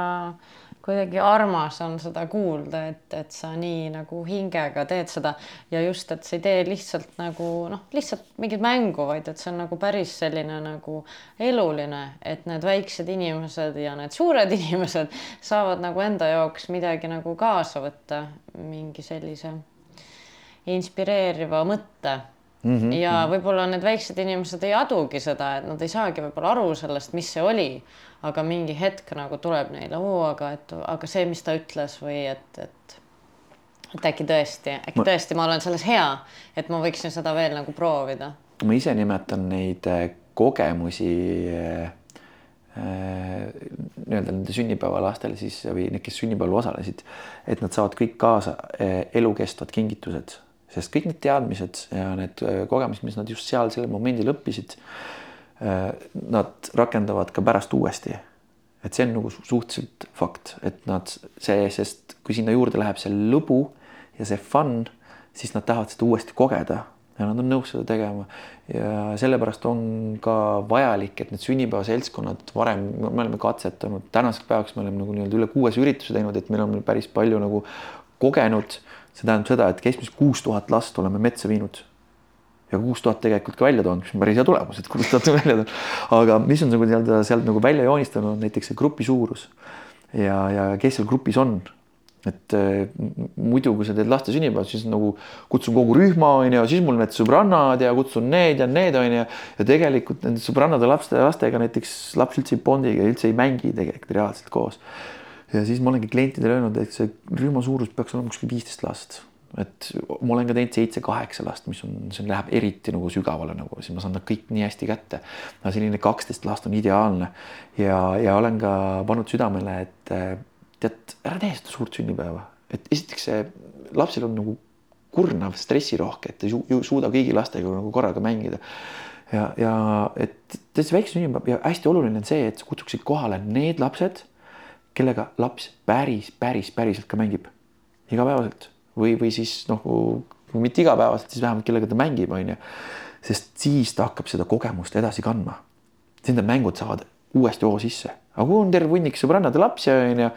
kuidagi armas on seda kuulda, et, et sa nii nagu hingega teed seda ja just, et sa ei tee lihtsalt nagu noh, lihtsalt mingit mängu, vaid et see on nagu päris selline nagu eluline, et need väiksed inimesed ja need suured inimesed saavad nagu enda jaoks midagi nagu kaasa võtta, mingi sellise inspireeriva mõtte Mm -hmm. ja mhm. võib-olla need väiksed inimesed ei adugi seda, et nad ei saagi võib-olla aru sellest, mis see oli, aga mingi hetk nagu tuleb neile, oo, aga et, aga see, mis ta ütles või et, et et äkki tõesti, äkki ma... tõesti ma olen selles hea, et ma võiksin seda veel nagu proovida. ma ise nimetan neid äh, kogemusi äh, äh, nii-öelda nende sünnipäevalastele siis või need, kes sünnipäeval osalesid, et nad saavad kõik kaasa elukestvad kingitused sest kõik need teadmised ja need äh, kogemused, mis nad just seal sellel momendil õppisid, äh, nad rakendavad ka pärast uuesti. et see on nagu suhteliselt fakt, et nad see, sest kui sinna juurde läheb see lõbu ja see fun, siis nad tahavad seda uuesti kogeda ja nad on nõus seda tegema. ja sellepärast on ka vajalik, et need sünnipäevaseltskonnad varem, me oleme katsetanud, tänaseks päevaks me oleme nagu nii-öelda üle kuues ürituse teinud, et meil on päris palju nagu kogenud see tähendab seda, et keskmiselt kuus tuhat last oleme metsa viinud. ja kuus tuhat tegelikult ka välja toonud, mis on päris hea tulemus, et kuus tuhat välja toonud. aga mis on nagu nii-öelda sealt nagu välja joonistanud, näiteks see grupi suurus ja, ja kes seal grupis on et äh, muidu, kui sa teed laste sünnipäevad, siis nagu kutsun kogu rühma onju, siis mul need sõbrannad ja kutsun need ja need onju. ja tegelikult nende sõbrannade laste, lastega näiteks laps üldse ei bondigi, üldse ei mängi tegelikult reaalselt koos ja siis ma olengi klientidele öelnud, et see rühma suurus peaks olema kuskil viisteist last. et ma olen ka teinud seitse-kaheksa last, mis on, see läheb eriti nagu sügavale nagu, siis ma saan nad kõik nii hästi kätte. aga selline kaksteist last on ideaalne. Ja, ja olen ka pannud südamele, et tead, ära tee seda suurt sünnipäeva, et esiteks see lapsel on nagu kurnav, stressirohke, et ei su suuda kõigi lastega nagu korraga mängida. Ja, ja et tead see väike sünnipäev. Ja hästi oluline on see, et sa kutsuksid kohale need lapsed kellega laps päris, päris, päriselt ka mängib igapäevaselt või, või siis noh, kui mitte igapäevaselt, siis vähemalt kellega ta mängib, onju. sest siis ta hakkab seda kogemust edasi kandma. siis need mängud saavad uuesti hoo sisse, aga kui on terve hunnik sõbrannade lapsi, onju,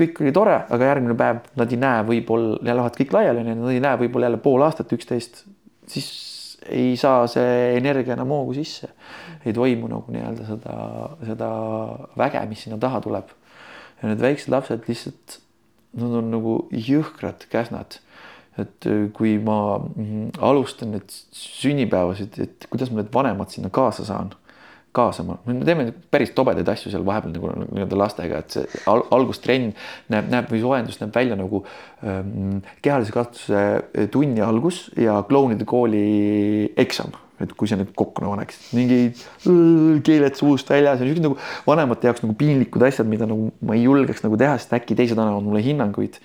kõik oli tore, aga järgmine päev nad ei näe võib-olla ja lähevad kõik laiali, nad ei näe võib-olla jälle pool aastat üksteist, siis ei saa see energia enam hoogu sisse. ei toimu nagu nii-öelda seda, seda väge, mis sinna taha tuleb ja need väiksed lapsed lihtsalt, nad on nagu jõhkrad käsnad. et äh, kui ma mm, alustan nüüd sünnipäevasid, et kuidas ma need vanemad sinna kaasa saan, kaasama, me teeme päris tobedaid asju seal vahepeal nagu nii-öelda lastega, et see al algustrenn näeb, näeb või soojendus näeb välja nagu ähm, kehalise kasvatuse äh, tunni algus ja klounide kooli eksam et kui sa nüüd kokku nagu paneksid, mingid keeled suust väljas ja niisugused nagu vanemate jaoks nagu piinlikud asjad, mida nagu ma ei julgeks nagu teha, sest äkki teised annavad mulle hinnanguid.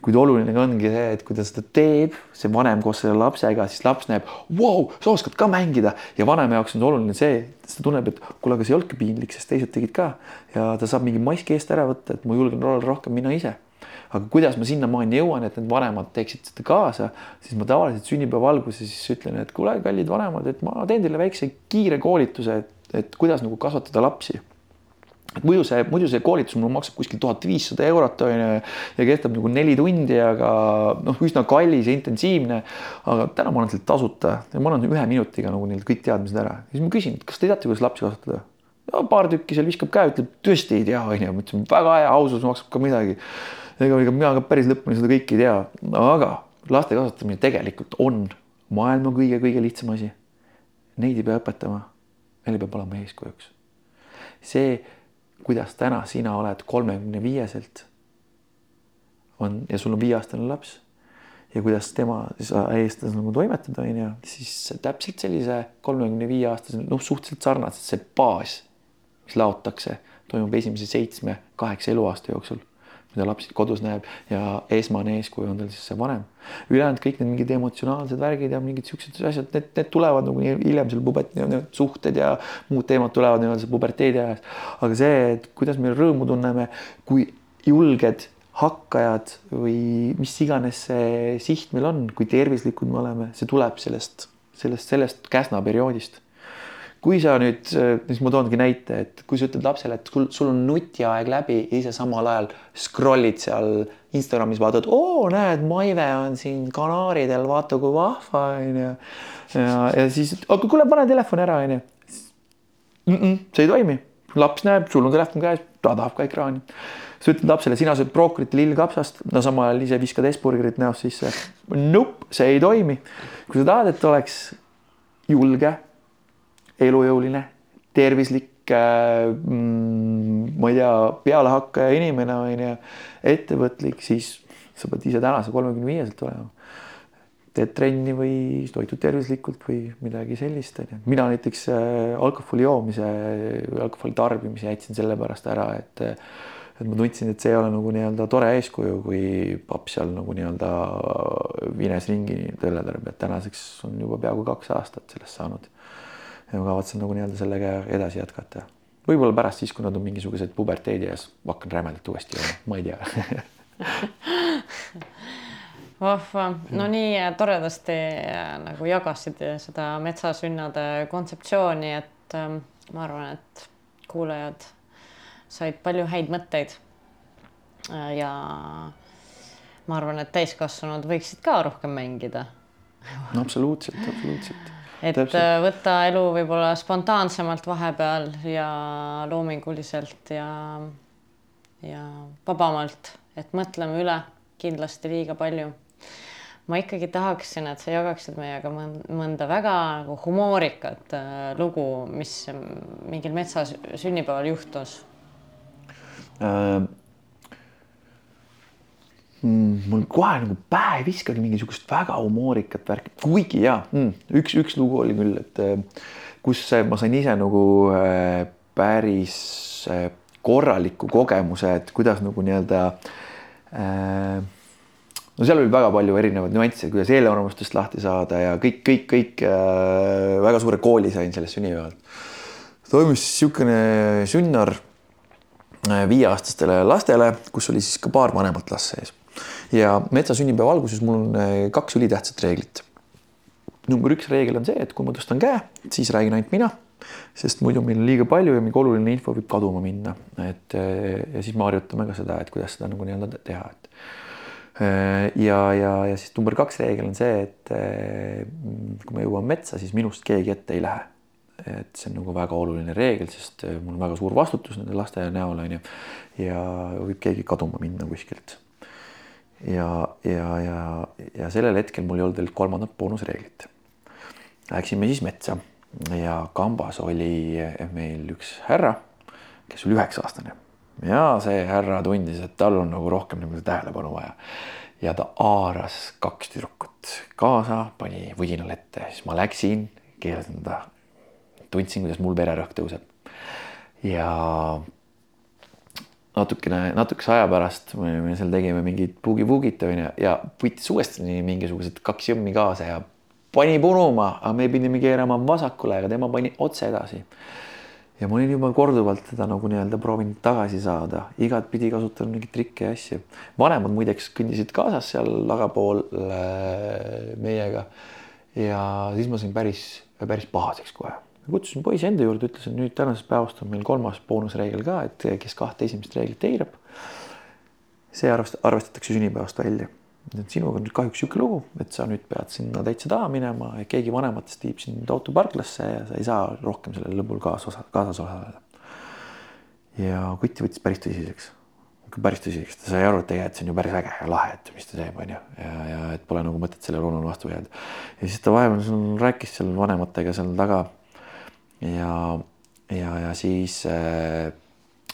kuid oluline ongi see, et kui ta seda teeb, see vanem koos selle lapsega, siis laps näeb, vau, sa oskad ka mängida. Ja vanema jaoks on oluline see, ta tunneb, et kuule, aga see ei olnudki piinlik, sest teised tegid ka. Ja ta saab mingi maski eest ära võtta, et ma julgen rohkem mina ise aga kuidas ma sinnamaani jõuan, et need vanemad teeksid seda kaasa, siis ma tavaliselt sünnipäeva alguses siis ütlen, et kuule, kallid vanemad, et ma teen teile väikse kiire koolituse, et, et kuidas nagu kasvatada lapsi et muidu see, muidu see koolitus mul maksab kuskil tuhat viissada eurot on ju ja kestab nagu neli tundi, aga noh, üsna kallis ja intensiivne. aga täna ma olen seal tasuta ja ma annan ühe minutiga nagu neil kõik teadmised ära. siis ma küsin, kas te teate, kuidas lapsi kasvatada? paar tükki seal viskab käe, ütleb tõesti ei tea, onju, ma ütlesin väga hea, ausus maksab ka midagi ega, mina ka päris lõpuni seda kõike ei tea, aga laste kasvatamine tegelikult on maailma kõige-kõige lihtsam asi. Neid ei pea õpetama, neil peab olema eeskujuks. see, kuidas täna sina oled kolmekümne viieselt, on ja sul on viieaastane laps ja kuidas tema eestlasena nagu toimetada, onju, siis täpselt sellise kolmekümne viie aastase, noh, suhteliselt sarnaselt see baas, mis laotakse, toimub esimese seitsme-kaheksa eluaasta jooksul mida laps kodus näeb ja esmane eeskuju on tal siis see vanem. ülejäänud kõik need mingid emotsionaalsed värgid ja mingid siuksed asjad, need, need tulevad nagu hiljem seal pubert-, suhted ja muud teemad tulevad nii-öelda puberteedi ajas. aga see, et kuidas me rõõmu tunneme, kui julged hakkajad või mis iganes see siht meil on, kui tervislikud me oleme, see tuleb sellest, sellest, sellest Käsna perioodist kui sa nüüd, siis ma toongi näite, et kui sa ütled lapsele, et sul, sul on nutiaeg läbi ja ise samal ajal scroll'id seal Instagramis, vaatad, oo, näed, Maive on siin kanaaridel, vaata kui vahva onju. ja, ja siis, aga kuule, pane telefon ära onju. see ei toimi, laps näeb, sul on telefon käes, ta tahab ka ekraani. sa ütled lapsele, sina sööd brookolit lillkapsast, no samal ajal ise viskad Esburgerit näost sisse. Nope, see ei toimi. kui sa tahad, et oleks julge elujõuline, tervislik äh,, mm, ma ei tea, pealehakkaja inimene on ju, ettevõtlik, siis sa pead ise tänase kolmekümne viieselt olema. teed trenni või toitud tervislikult või midagi sellist, on ju. mina näiteks äh, alkoholi joomise alkoholi tarbimise jätsin sellepärast ära, et et ma tundsin, et see ei ole nagu nii-öelda tore eeskuju, kui paps seal nagu nii-öelda vines ringi tõlledab, et tänaseks on juba peaaegu kaks aastat sellest saanud ja ma kavatsen nagu nii-öelda sellega edasi jätkata. võib-olla pärast siis, kui nad on mingisugused puberteedi ees, hakkan rämedalt uuesti jooma, ma ei tea vahva, no nii toredasti äh, nagu jagasid seda metsasünnade kontseptsiooni, et ähm, ma arvan, et kuulajad said palju häid mõtteid. Äh, ja ma arvan, et täiskasvanud võiksid ka rohkem mängida no absoluutselt, absoluutselt et Täpselt. Äh, võtta elu võib-olla spontaansemalt vahepeal ja loominguliselt ja, ja vabamalt, et mõtleme üle kindlasti liiga palju. ma ikkagi tahaksin, et sa jagaksid meiega mõnda väga nagu humoorikat äh, lugu, mis mingil metsa sünnipäeval juhtus äh mm,. mul kohe nagu pähe ei viskagi mingisugust väga humoorikat värki, kuigi ja mm, üks, üks lugu oli küll, et äh, kus ma sain ise nagu äh, päris korraliku kogemuse, et kuidas nagu nii-öelda äh, no seal oli väga palju erinevaid nüansse, kuidas eelarvamustest lahti saada ja kõik, kõik, kõik äh, väga suure kooli sain sellest sünnipäevalt. toimus niisugune sünnar viieaastastele lastele, kus oli siis ka paar vanemat last sees ja metsa sünnipäeva alguses mul on eh, kaks ülitähtsat reeglit. number üks reegel on see, et kui ma tõstan käe, siis räägin ainult mina, sest muidu meil on liiga palju ja mingi oluline info võib kaduma minna, et eh, ja siis me harjutame ka seda, et kuidas seda nagu nii-öelda teha, et eh, ja, ja, ja siis number kaks reegel on see, et kui me jõuame metsa, siis minust keegi ette ei lähe. et see on nagu väga oluline reegel, sest mul on väga suur vastutus nende laste näol on ju ja võib keegi kaduma minna kuskilt ja, ja, ja, ja sellel hetkel mul ei olnud veel kolmandat boonusreeglit. Läksime siis metsa ja kambas oli meil üks härra, kes oli üheksa aastane ja see härra tundis, et tal on nagu rohkem nagu tähelepanu vaja. ja ta haaras kaks tüdrukut kaasa, pani võdinal ette, siis ma läksin, keelasin ta. tundsin, kuidas mul vererõhk tõuseb. ja natukene, natukese aja pärast me seal tegime mingit bugi-bugit onju ja võttis uuesti mingisugused kaks jõmmi kaasa ja pani punuma, aga me pidime keerama vasakule, aga tema pani otse edasi. ja ma olin juba korduvalt teda nagu nii-öelda proovinud tagasi saada, igatpidi kasutanud mingeid trikke ja asju. vanemad muideks kõndisid kaasas seal tagapool äh, meiega. ja siis ma sain päris, päris pahaseks kohe kutsusin poisi enda juurde, ütlesin nüüd tänasest päevast on meil kolmas boonusreegel ka, et kes kahte esimest reeglit eirab, see arvest-, arvestatakse sünnipäevast välja. et sinuga on nüüd kahjuks niisugune lugu, et sa nüüd pead sinna täitsa taha minema ja keegi vanematest viib sind autoparklasse ja sa ei saa rohkem sellel lõbul kaasosa, kaasas osaleda. ja kutt võttis päris tõsiseks, päris tõsiseks, ta sai aru, et tegelikult see on ju päris äge ja lahe, et mis ta teeb, onju, ja, ja et pole nagu mõtet sellele unule vastu jääda. ja siis ta vahepeal rääkis seal vanematega seal taga ja, ja, ja siis äh,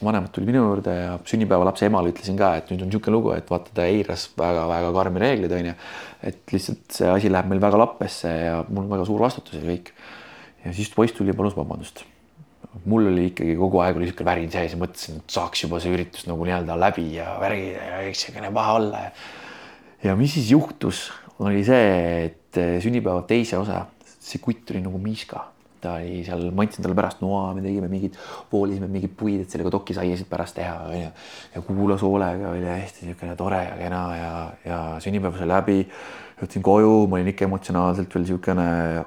vanemad tuli minu juurde ja sünnipäeva lapse emale ütlesin ka, et nüüd on niisugune lugu, et vaata, ta eiras väga-väga karmi reegleid, onju. et lihtsalt see asi läheb meil väga lappesse ja mul on väga suur vastutus ja kõik. ja siis poiss tuli ja palus vabandust. mul oli ikkagi kogu aeg oli niisugune värin sees ja mõtlesin, et saaks juba see üritus nagu nii-öelda läbi ja värgid ja eks niisugune paha olla ja. ja mis siis juhtus, oli see, et sünnipäeva teise osa, see kutt oli nagu miiska ta oli seal, ma andsin talle pärast noa, me tegime mingid, voolisime mingeid puid, et sellega dokisaiasid pärast teha, onju. ja kuulas hoolega, oli hästi niisugune tore ja kena ja, ja sünnipäev sai läbi. jõudsin koju, ma olin ikka emotsionaalselt veel niisugune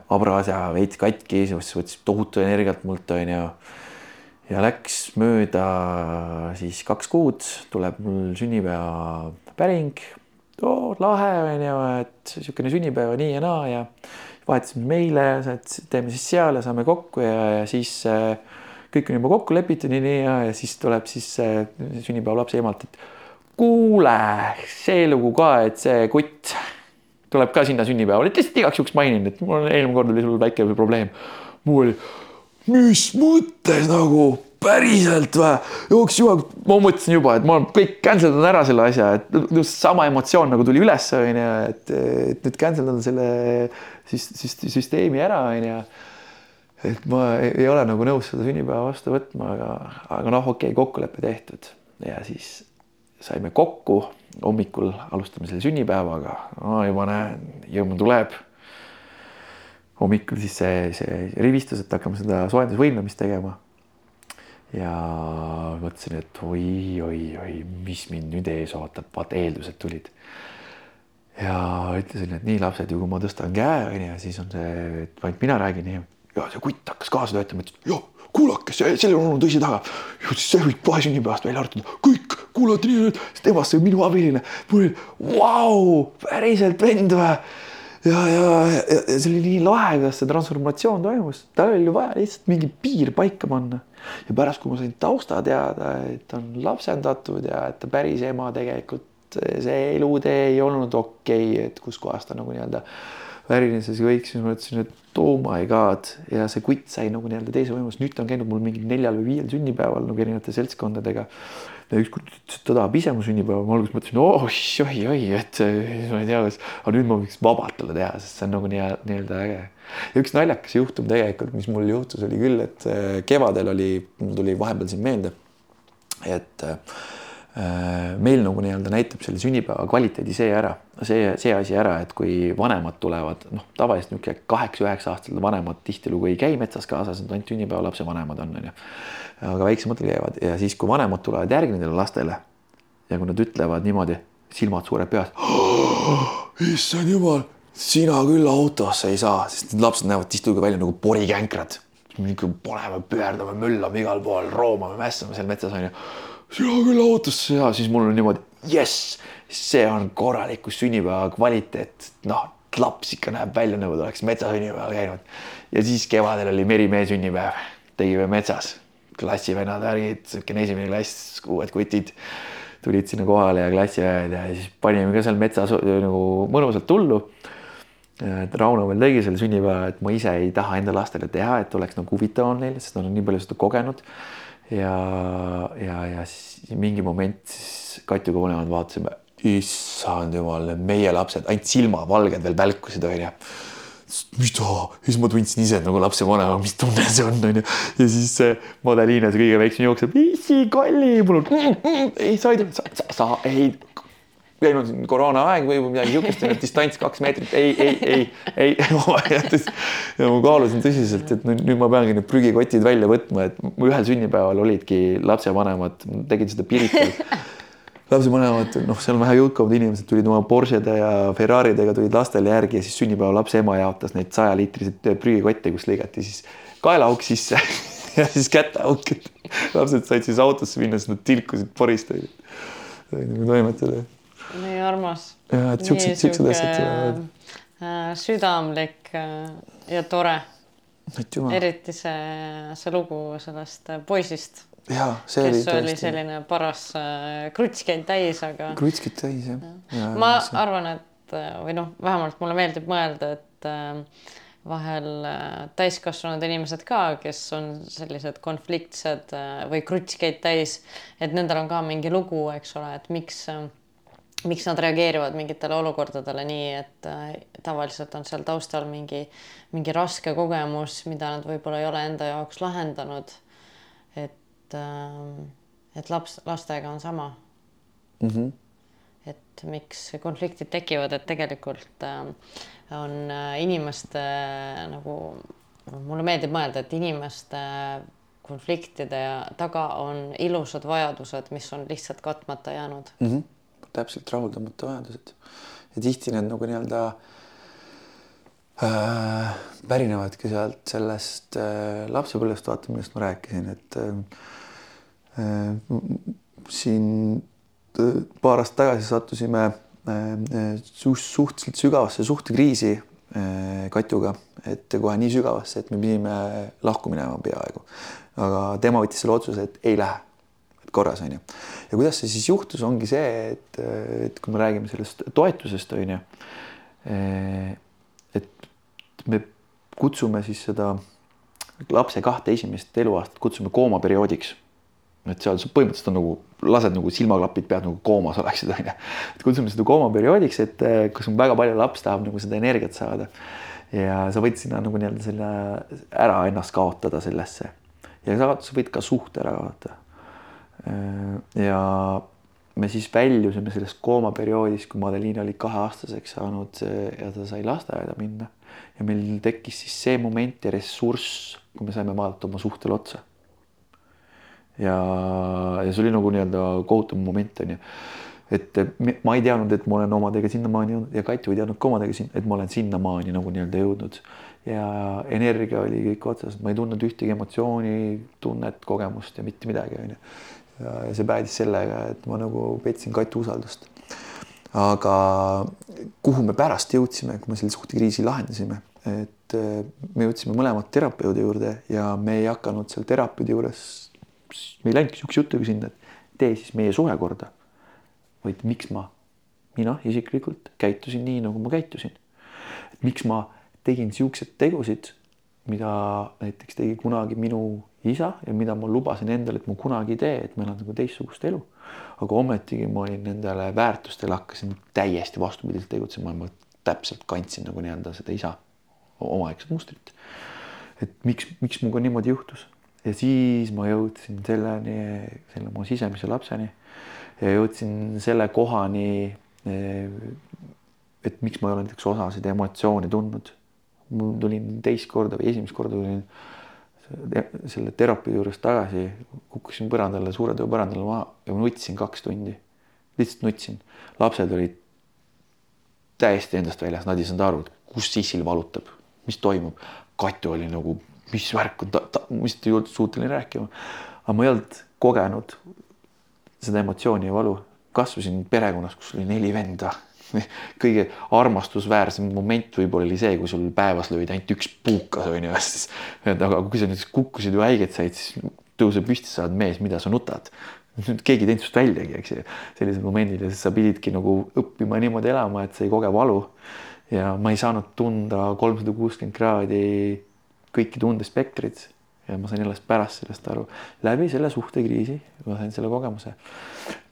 habras ja veits katki, siis võttis tohutu energiat mult, onju. ja läks mööda siis kaks kuud, tuleb mul sünnipäevapäring. oo, lahe onju, et niisugune sünnipäev nii ja naa ja vahetasime meile, et teeme siis seal ja saame kokku ja, ja siis äh, kõik on juba kokku lepitud ja nii ja, ja siis tuleb siis äh, sünnipäeva lapse emalt, et kuule, see lugu ka, et see kutt tuleb ka sinna sünnipäevale, et lihtsalt igaks juhuks mainin, et mul eelmine kord oli sul väike probleem. mul oli, mis mõttes nagu päriselt või? jooks jumal, ma mõtlesin juba, et ma kõik cancel dan ära selle asja, et sama emotsioon nagu tuli üles, onju, et, et nüüd cancel dan selle siis, siis süsteemi ära, onju. et ma ei, ei ole nagu nõus seda sünnipäeva vastu võtma, aga, aga noh, okei okay,, kokkulepe tehtud ja siis saime kokku, hommikul alustame selle sünnipäevaga no,, juba näen, jõmm tuleb. hommikul siis see, see rivistus, et hakkame seda soojendusvõimlemist tegema. ja mõtlesin, et oi-oi-oi, mis mind nüüd ees ootab, vaata eeldused tulid ja ütlesin, et nii lapsed ju, kui ma tõstan käe, onju, siis on see, et ainult mina räägin ja, see kutt hakkas kaasa töötama, ütles jah, kuulake, sellel on tõsi taga. see võib kohe sünnipäevast välja arvutada, kõik kuulavad nii, et temast sai minu abiline. mul oli vau, päriselt vend või? ja, ja, ja, ja see oli nii lahe, kuidas see transformatsioon toimus, tal oli vaja lihtsalt mingi piir paika panna. ja pärast, kui ma sain tausta teada, et on lapsendatud ja et ta päris ema tegelikult see elutee ei olnud okei okay,, et kuskohast ta nagu nii-öelda värines ja see kõik, siis ma mõtlesin, et oh my god ja see kutt sai nagu nii-öelda teise võimaluse, nüüd ta on käinud mul mingil neljal või viiel sünnipäeval nagu erinevate seltskondadega. ja ükskord ütles, et ta tahab ise mu sünnipäeva, ma alguses mõtlesin oh, oi-oi, et ma ei tea, kas, aga nüüd ma võiks vabalt talle teha, sest see on nagu nii-öelda nii äge. ja üks naljakas juhtum tegelikult, mis mul juhtus, oli küll, et äh, kevadel oli, mul tuli vahepeal siin meelde, et Äh, meil nagu nii-öelda näitab selle sünnipäeva kvaliteedi see ära, see, see asi ära, et kui vanemad tulevad, noh, tavaliselt niisugune kaheksa-üheksa-aastased vanemad tihtilugu ei käi metsas kaasas, nad ainult sünnipäevalapse vanemad on, onju. aga väiksemadel käivad ja siis, kui vanemad tulevad järgi nendele lastele ja kui nad ütlevad niimoodi, silmad suured peas issand jumal, sina küll autosse ei saa, sest need lapsed näevad tihtilugu välja nagu porikänkrad. paneme, pöördame, möllame igal pool, roomame, mässame seal metsas onju sina küll autosse ja siis mul on niimoodi, jess, see on korraliku sünnipäeva kvaliteet, noh, laps ikka näeb välja nagu ta oleks metsasünnipäeval käinud. ja siis kevadel oli Merimehe sünnipäev, tegime metsas, klassivennad, värgid, siukene esimene klass, uued kutid tulid sinna kohale ja klassiõed ja siis panime ka seal metsas nagu mõnusalt tullu. et Rauno veel tegi selle sünnipäeva, et ma ise ei taha enda lastele teha, et oleks nagu huvitavam neile, sest nad on nii palju seda kogenud ja, ja, ja siis mingi moment siis Katjuga vanemad vaatasime, issand jumal, meie lapsed, ainult silmavalged veel välkusid, onju mida, siis ma tundsin ise nagu lapsevanema, mis tunne see on, onju. ja siis see Madaliina, see kõige väiksem jookseb, issi, Kalli, mul on mm,, mm, ei, sa ei, sa, sa, sa ei, meil on siin koroonaaeg või midagi niisugust, distants kaks meetrit, ei, ei, ei, ei. ja ma kaalusin tõsiselt, et nüüd ma peangi need prügikotid välja võtma, et ühel sünnipäeval olidki lapsevanemad, tegid seda Pirital. lapsevanemad, noh, seal on vähe jõukamad inimesed tulid oma Porschede ja Ferraridega tulid lastele järgi ja siis sünnipäeva lapse ema jaotas neid sajaliitriseid prügikotte, kus lõigati siis kaelaauk sisse ja siis käteauk, lapsed said siis autosse minna, sest nad tilkusid porist. toimetada nii armas. ja, et siuksed, siuksed asjad tulevad äh,. südamlik äh, ja tore. eriti see, see lugu sellest poisist. ja, see oli. kes oli, selline paras äh, krutskid täis, aga. krutskid täis jah ja. ja. ma see... arvan, et äh, või noh, vähemalt mulle meeldib mõelda, et vahel täiskasvanud inimesed ka, kes on sellised konfliktsed või krutskeid täis, et nendel on ka mingi lugu, eks ole, et miks miks nad reageerivad mingitele olukordadele nii, et äh, tavaliselt on seal taustal mingi, mingi raske kogemus, mida nad võib-olla ei ole enda jaoks lahendanud et, et laps, lastega on sama mm. -hmm. et miks konfliktid tekivad, et tegelikult on inimeste nagu, mulle meeldib mõelda, et inimeste konfliktide taga on ilusad vajadused, mis on lihtsalt katmata jäänud mm. -hmm. Täpselt rahuldamata vajadused ja tihti need nagu nii-öelda äh, pärinevadki sealt sellest äh, lapsepõlvest, vaata, millest ma rääkisin, et äh, äh siin äh, paar aastat tagasi sattusime äh, suhteliselt sügavasse suhtekriisi Katjuga, et kohe nii sügavasse, et me pidime lahku minema peaaegu. Aga tema võttis selle otsuse, et ei lähe, korras on ju. ja kuidas see siis juhtus, ongi see, et, et kui me räägime sellest toetusest on ju. et me kutsume siis seda lapse kahte esimest eluaastat kutsume koomaperioodiks. et seal põhimõtteliselt on nagu lased nagu silmaklapid pead nagu koomas oleksid onju. et kutsume seda koomaperioodiks, et kus on väga palju laps tahab nagu seda energiat saada ja sa võid sinna nagu nii-öelda selle ära ennast kaotada sellesse ja sa võid ka suhte ära kaotada. Äh, ja me siis väljusime sellest koomaperioodist, kui Madeliin oli kaheaastaseks saanud ja ta sai lasteaeda minna ja meil tekkis siis see moment ja ressurss, kui me saime vaadata oma suhtele otsa. ja, ja see oli nagu nii-öelda kohutav moment onju et ma ei teadnud, et ma olen omadega sinnamaani jõudnud ja Katju ei teadnud ka omadega siin, et ma olen sinnamaani nagu nii-öelda jõudnud. ja energia oli kõik otsas, ma ei tundnud ühtegi emotsiooni, tunnet, kogemust ja mitte midagi, onju. Ja see päädis sellega, et ma nagu petsin Katju usaldust. aga kuhu me pärast jõudsime, kui me selle suhtekriisi lahendasime, et äh, me jõudsime mõlemad terapeudi juurde ja me ei hakanud seal terapeudi juures, me ei läinudki siukse jutuga sinna, et tee siis meie suhe korda vaid miks ma, mina isiklikult käitusin nii, nagu ma käitusin. miks ma tegin siukseid tegusid, mida näiteks tegi kunagi minu isa ja mida ma lubasin endale, et ma kunagi ei tee, et ma elan nagu teistsugust elu. aga ometigi ma olin nendele väärtustele hakkasin täiesti vastupidiselt tegutsema, ma täpselt kandsin nagu nii-öelda seda isa omaaegset mustrit. et miks, miks minuga niimoodi juhtus ja siis ma jõudsin selleni, selle mu sisemise lapseni ja jõudsin selle kohani, et miks ma ei ole näiteks osasid emotsioone tundnud. Mul tulin teist korda või esimest korda tulin selle terapeudi juurest tagasi, kukkusin põrandale, suure töö põrandale maha ja ma nutsin kaks tundi. lihtsalt nutsin, lapsed olid täiesti endast väljas, nad ei saanud aru, kus sissil valutab, mis toimub. Katju oli nagu, mis värk on, ta, ta, ma lihtsalt ei olnud suuteline rääkima. aga ma ei olnud kogenud seda emotsiooni ja valu. kasvasin perekonnas, kus oli neli venda. kõige armastusväärsem moment võib-olla oli see, kui sul päevas löödi ainult üks puukas onju, siis aga kui sa näiteks kukkusid või haiget said, siis tõuse püsti, sa oled mees, mida sa nutad. keegi ei teinud sinust väljagi, eks ju, sellised momendid ja siis sa pididki nagu õppima niimoodi elama, et sa ei koge valu. ja ma ei saanud tunda kolmsada kuuskümmend kraadi kõiki tundespektrit ja ma sain alles pärast sellest aru, läbi selle suhtekriisi ma sain selle kogemuse.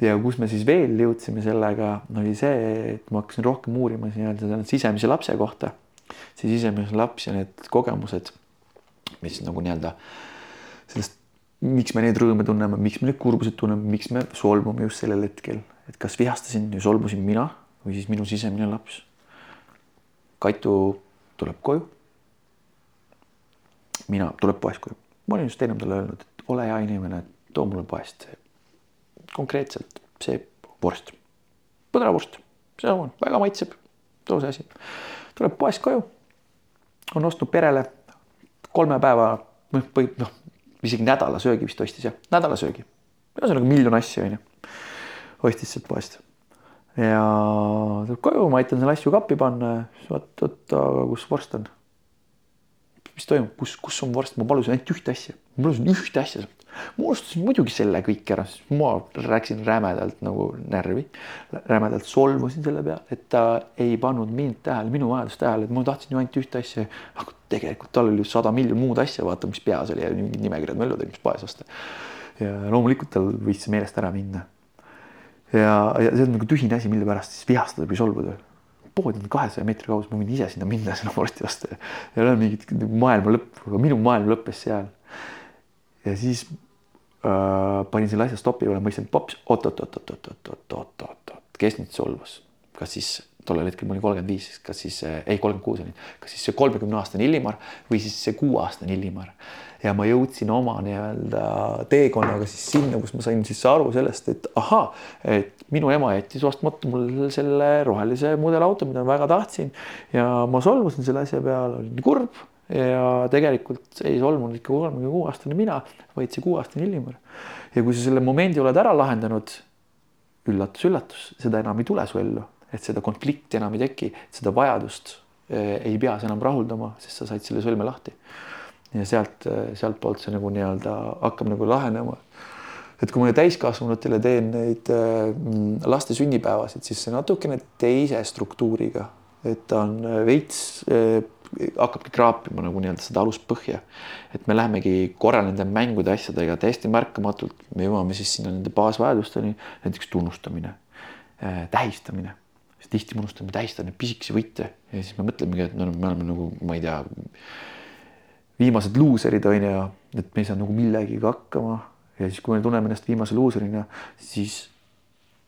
ja kus me siis veel jõudsime sellega, oli see, et ma hakkasin rohkem uurima nii-öelda sisemise lapse kohta. see sisemise laps ja need kogemused, mis nagu nii-öelda sellest, miks me neid rõõme tunneme, miks me neid kurbused tunneme, miks me solvume just sellel hetkel, et kas vihastasin ja solvusin mina või siis minu sisemine laps. Katu tuleb koju mina, tuleb poest koju ma olin just enne talle öelnud, et ole hea inimene, too mulle poest see, konkreetselt see vorst, põdravorst, see on väga maitseb, too see asi. tuleb poest koju, on ostnud perele kolme päeva noh, või noh, isegi nädala söögi vist ostis jah, nädala söögi. ühesõnaga miljon asju onju, ostis sealt poest. Ja tuleb koju, ma aitan selle asju kappi panna, siis vaat, oot, aga kus vorst on mis toimub, kus, kus on vorst, ma palusin ainult ühte asja, ma palusin ühte asja sealt. ma unustasin muidugi selle kõik ära, sest ma rääkisin rämedalt nagu närvi, rämedalt solvusin selle peale, et ta ei pannud mind tähele, minu vajadust tähele, et ma tahtsin ju ainult ühte asja. aga tegelikult tal oli sada miljonit muud asja, vaata, mis peas oli ja mingid nimekirjad möllud olid, mis poes osta. ja loomulikult tal võis see meelest ära minna. ja, ja see on nagu tühine asi, mille pärast siis vihastada või solvuda pood on kahesaja meetri kaugusel, ma võin ise sinna minna sinna vorsti osta ja ei ole mingit maailma lõppu, aga minu maailm lõppes seal. ja siis äh, panin selle asja stopi peale, mõtlesin, pops, oot-oot-oot-oot-oot-oot-oot-oot, kes nüüd solvus, kas siis tollel hetkel ma olin kolmkümmend viis, kas siis, ei kolmkümmend kuus olin, kas siis see kolmekümne aastane Illimar või siis see kuueaastane Illimar. Ja ma jõudsin oma nii-öelda teekonnaga siis sinna, kus ma sain siis aru sellest, et ahaa, et minu ema jättis ostmata mul selle rohelise mudelauto, mida ma väga tahtsin ja ma solvusin selle asja peale, olin kurb ja tegelikult ei solvunud ikka kolmekümne kuue aastane mina, vaid see kuueaastane Illimar. ja kui sa selle momendi oled ära lahendanud, üllatus-üllatus, seda enam ei tule su ellu et seda konflikti enam ei teki, seda vajadust eh, ei pea sa enam rahuldama, sest sa said selle sõlme lahti. Ja sealt, eh, sealtpoolt see nagu nii-öelda hakkab nagu lahenema. et kui ma täiskasvanutele teen neid eh, laste sünnipäevasid, siis see natukene teise struktuuriga, et ta on veits hakkabki kraapima nagu nii-öelda seda aluspõhja. et me lähemegi korra nende mängude asjadega täiesti märkamatult, me jõuame siis sinna nende baasvajadusteni, näiteks tunnustamine, tähistamine siis tihti me unustame tähistada neid pisikesi võite ja siis me mõtlemegi, et no, me oleme nagu, ma ei tea, viimased luuserid on ju, et me ei saa nagu millegagi hakkama. Ja siis, kui me tunneme ennast viimase luuserina, siis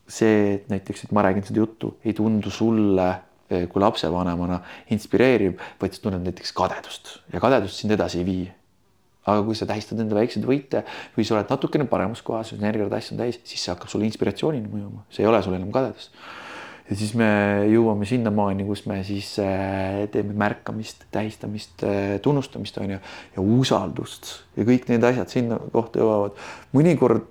see, et näiteks, et ma räägin seda juttu, ei tundu sulle eh, kui lapsevanemana inspireeriv, vaid sa tunned näiteks kadedust. Ja kadedust sind edasi ei vii. aga kui sa tähistad enda väikseid võite või sa oled natukene paremas kohas, energiat asju on täis, siis see hakkab sulle inspiratsioonina mõjuma, see ei ole sul enam kadedus ja siis me jõuame sinnamaani, kus me siis äh, teeme märkamist, tähistamist, äh, tunnustamist on ju ja usaldust ja kõik need asjad sinna kohta jõuavad. mõnikord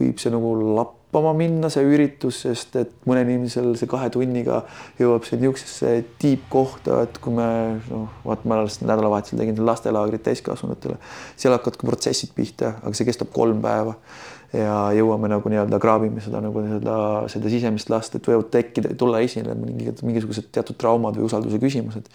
võib see nagu lappama minna, see üritus, sest et mõnel inimesel see kahe tunniga jõuab see niisugusesse tiibkohta, et kui me noh, vaat ma alles nädalavahetusel tegin lastelaagrit täiskasvanutele, seal hakkavad ka protsessid pihta, aga see kestab kolm päeva ja jõuame nagu nii-öelda kraabime seda nagu seda, seda sisemist last, et võivad tekkida, tulla esile mingid mingisugused teatud traumad või usalduse küsimused.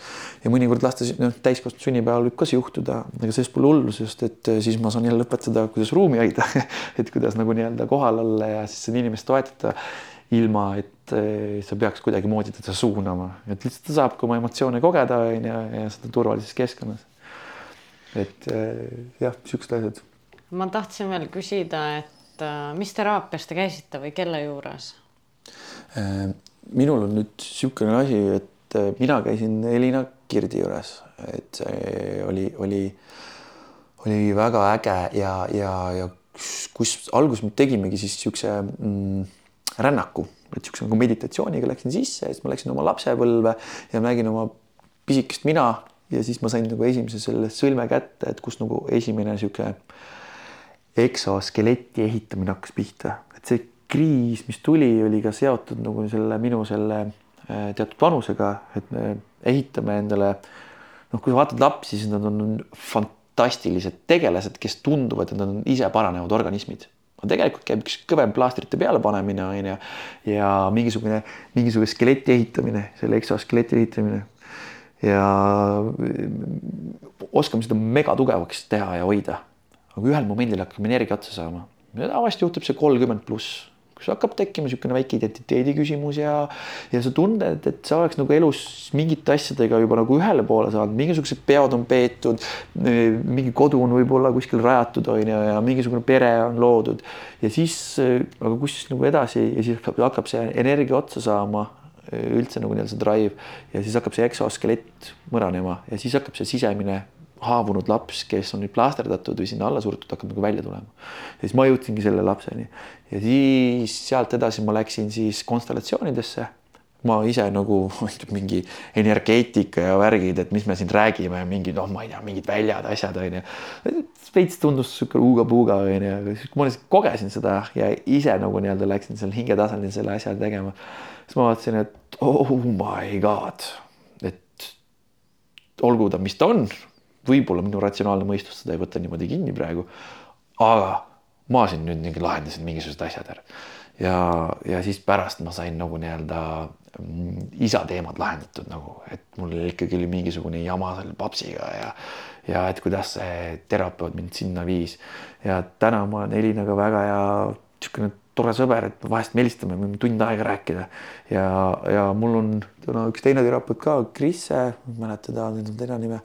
ja mõnikord laste noh, täiskasvanud sünnipäeval võib ka see juhtuda, aga sellest pole hullu, sest et eh, siis ma saan jälle õpetada, kuidas ruumi hoida et kuidas nagu nii-öelda kohal olla ja siis seda inimest toetada ilma, et eh, sa peaks kuidagimoodi teda suunama, et lihtsalt ta saab ka oma emotsioone kogeda on ju ja seda turvalises keskkonnas. et eh, jah, siuksed asjad. ma tahtsin veel küsida, et et äh, mis teraapias te käisite või kelle juures? Äh, minul on nüüd niisugune asi, et äh, mina käisin Elina Kirdi juures, et see oli, oli, oli väga äge ja, ja, ja kus alguses me tegimegi siis niisuguse mm, rännaku, et niisuguse nagu meditatsiooniga läksin sisse siis ma läksin oma lapsepõlve ja nägin oma pisikest mina ja siis ma sain nagu esimese selle sõlme kätte, et kus nagu esimene niisugune eksoskeleti ehitamine hakkas pihta, et see kriis, mis tuli, oli ka seotud nagu selle minu selle äh, teatud vanusega, et me ehitame endale noh, kui sa vaatad lapsi, siis nad on fantastilised tegelased, kes tunduvad, et nad on ise paranevad organismid. Aga tegelikult käib üks kõvem plaastrite peale panemine on ju ja mingisugune, mingisugune skeleti ehitamine, selle eksoskeleti ehitamine. Ja oskame seda megatugevaks teha ja hoida aga ühel momendil hakkab energia otsa saama. tavaliselt juhtub see kolmkümmend pluss, kus hakkab tekkima niisugune väike identiteedi küsimus ja, ja sa tunned, et sa oleks nagu elus mingite asjadega juba nagu ühele poole saanud, mingisugused peod on peetud, mingi kodu on võib-olla kuskil rajatud, on ju, ja mingisugune pere on loodud ja siis, aga kus siis nagu edasi ja siis hakkab see energia otsa saama üldse nagu nii-öelda see drive ja siis hakkab see eksoskelett mõranema ja siis hakkab see sisemine haavunud laps, kes on nüüd plaasterdatud või sinna alla surutud, hakkab nagu välja tulema. siis ma jõudsingi selle lapseni ja siis sealt edasi ma läksin siis konstellatsioonidesse. ma ise nagu mingi energeetika ja värgid, et mis me siin räägime, mingid noh, ma ei tea, mingid väljad, asjad onju. veits tundus sihuke uuga-puuga onju, aga siis kui ma lihtsalt kogesin seda ja ise nagu nii-öelda läksin seal hingetasandil selle asja tegema, siis ma vaatasin, et oh my god, et olgu ta, mis ta on võib-olla minu ratsionaalne mõistus seda ei võta niimoodi kinni praegu. aga ma siin nüüd mingi lahendasin mingisugused asjad ära ja, ja siis pärast ma sain nagu nii-öelda mm, isa teemad lahendatud nagu, et mul ikkagi oli mingisugune jama selle papsiga ja ja et kuidas see terapeut mind sinna viis ja täna ma olen Elinaga väga hea niisugune tore sõber, et vahest me helistame, võime tund aega rääkida ja, ja mul on täna üks teine terapeut ka, Krisse, ma ei mäleta ta nüüd on teine nime,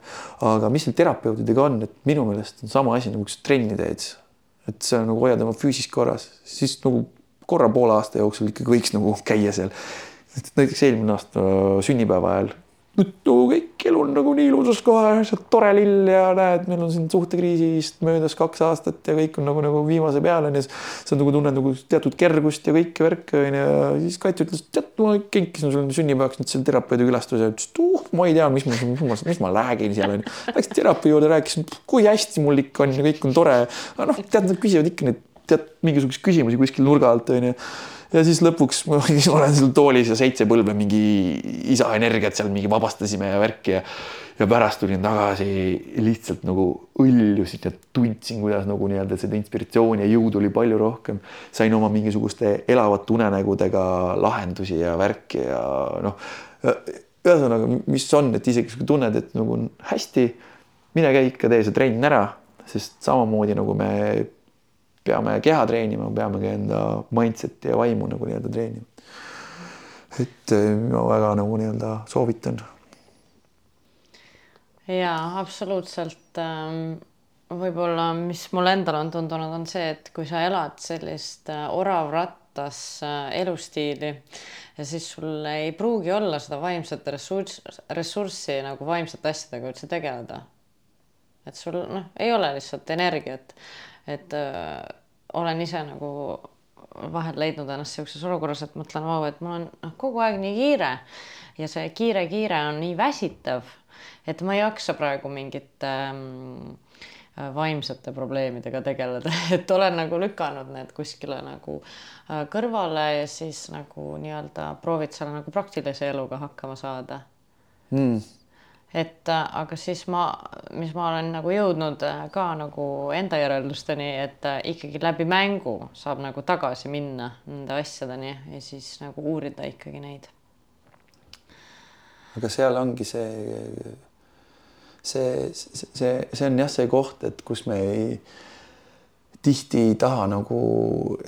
aga mis need terapeutidega on, et minu meelest on sama asi nagu üks trenni teed. et sa nagu hoiad oma füüsist korras, siis nagu korra poole aasta jooksul ikkagi võiks nagu käia seal. näiteks eelmine aasta sünnipäeva ajal no kõik elu on nagu nii ilusas kohe, tore lill ja näed, meil on siin suhtekriisist möödas kaks aastat ja kõik on nagu, nagu viimase peal on ja sa nagu tunned nagu teatud kergust ja kõike värki on ju ja siis Kati ütles, tead, ma kinkisin sulle sünnipäevaks nüüd selle terapeudi külastuse, ütles, et uh, ma ei tea, mis ma, mis ma, mis ma räägin seal on ju. Läks terapeudi juurde, rääkisin, kui hästi mul ikka on ja kõik on tore. noh, tead, nad küsivad ikka neid tead mingisuguseid küsimusi kuskil nurga alt on ju ja siis lõpuks ma olen seal toolis ja seitse põlve mingi isa energiat seal mingi vabastasime ja värki ja ja pärast tulin tagasi lihtsalt nagu õljusin ja tundsin, kuidas nagu nii-öelda seda inspiratsiooni ja jõudu oli palju rohkem. sain oma mingisuguste elavate unenägudega lahendusi ja värki ja noh, ühesõnaga, mis on, et isegi kui tunned, et nagu on hästi, mine käi ikka, tee see trenn ära, sest samamoodi nagu me peame keha treenima, peamegi enda mindset'i ja vaimu nagu nii-öelda treenima. et eh, ma väga nagu nii-öelda soovitan. ja absoluutselt ähm, võib-olla, mis mulle endale on tundunud, on see, et kui sa elad sellist äh, oravrattas äh, elustiili ja siis sul ei pruugi olla seda vaimset ressurss, ressurssi nagu vaimsete asjadega üldse tegeleda. et sul noh, ei ole lihtsalt energiat et äh, olen ise nagu vahel leidnud ennast niisuguses olukorras, et mõtlen, vau, et mul on noh, kogu aeg nii kiire ja see kiire-kiire on nii väsitav, et ma ei jaksa praegu mingite ähm, vaimsete probleemidega tegeleda, et olen nagu lükanud need kuskile nagu äh, kõrvale ja siis nagu nii-öelda proovid seal nagu praktilise eluga hakkama saada. Mm et äh, aga siis ma, mis ma olen nagu jõudnud äh, ka nagu enda järeldusteni, et äh, ikkagi läbi mängu saab nagu tagasi minna nende asjadeni ja siis nagu uurida ikkagi neid. aga seal ongi see, see, see, see on jah, see koht, et kus me ei, tihti ei taha nagu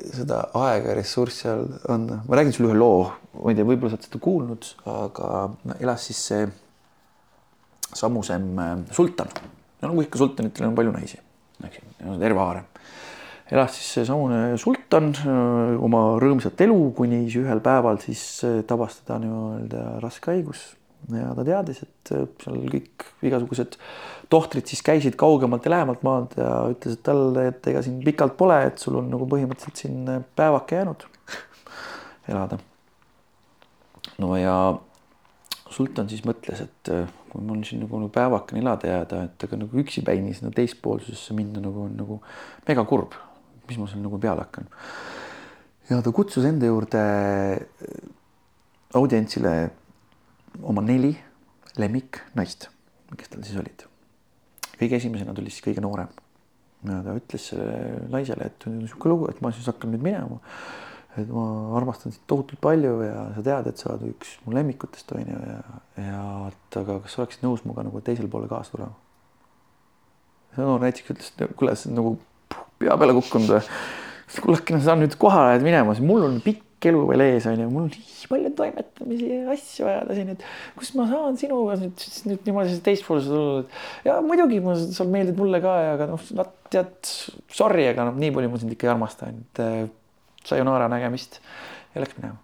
seda aega ja ressurssi anda. ma räägin sulle ühe loo, ma ei tea, võib-olla sa oled seda kuulnud, aga elas siis see samusem äh, sultan. no nagu ikka sultanitel on palju naisi, eks ju, terve haarem. elas siis seesamune sultan äh, oma rõõmsat elu, kuni ühel päeval siis äh, tabas teda nii-öelda raske haigus ja ta teadis, et seal kõik igasugused tohtrid siis käisid kaugemalt ja lähemalt maalt ja ütles, et talle, et ega siin pikalt pole, et sul on nagu põhimõtteliselt siin päevake jäänud elada. no ja sultan siis mõtles, et kui mul siin nagu, nagu päevakene elada jääda, et aga nagu üksipäini sinna teispoolsusesse minna nagu on nagu mega kurb, mis ma seal nagu peale hakkan. ja ta kutsus enda juurde äh, audientsile oma neli lemmiknaist, kes tal siis olid. kõige esimesena tuli siis kõige noorem. ja ta ütles sellele naisele, et niisugune lugu, et ma siis hakkan nüüd minema et ma armastan sind tohutult palju ja sa tead, et sa oled üks mu lemmikutest on ju ja, ja et aga kas sa oleksid nõus minuga nagu teisele poole kaasa tulema? see noor näiteks ütles, et kuule, see on nagu pea peale kukkunud kullakene, sa nüüd kohale lähed minema, mul on pikk elu veel ees on ju, mul on nii palju toimetamisi ja asju ajada siin, et kus ma saan sinuga nüüd, nüüd niimoodi teistpoolse tulla. ja muidugi ma, sa meeldid mulle ka ja aga noh, tead, sorry, aga noh, nii palju ma sind ikka ei armasta, et sayonara nägemist ja läks minema.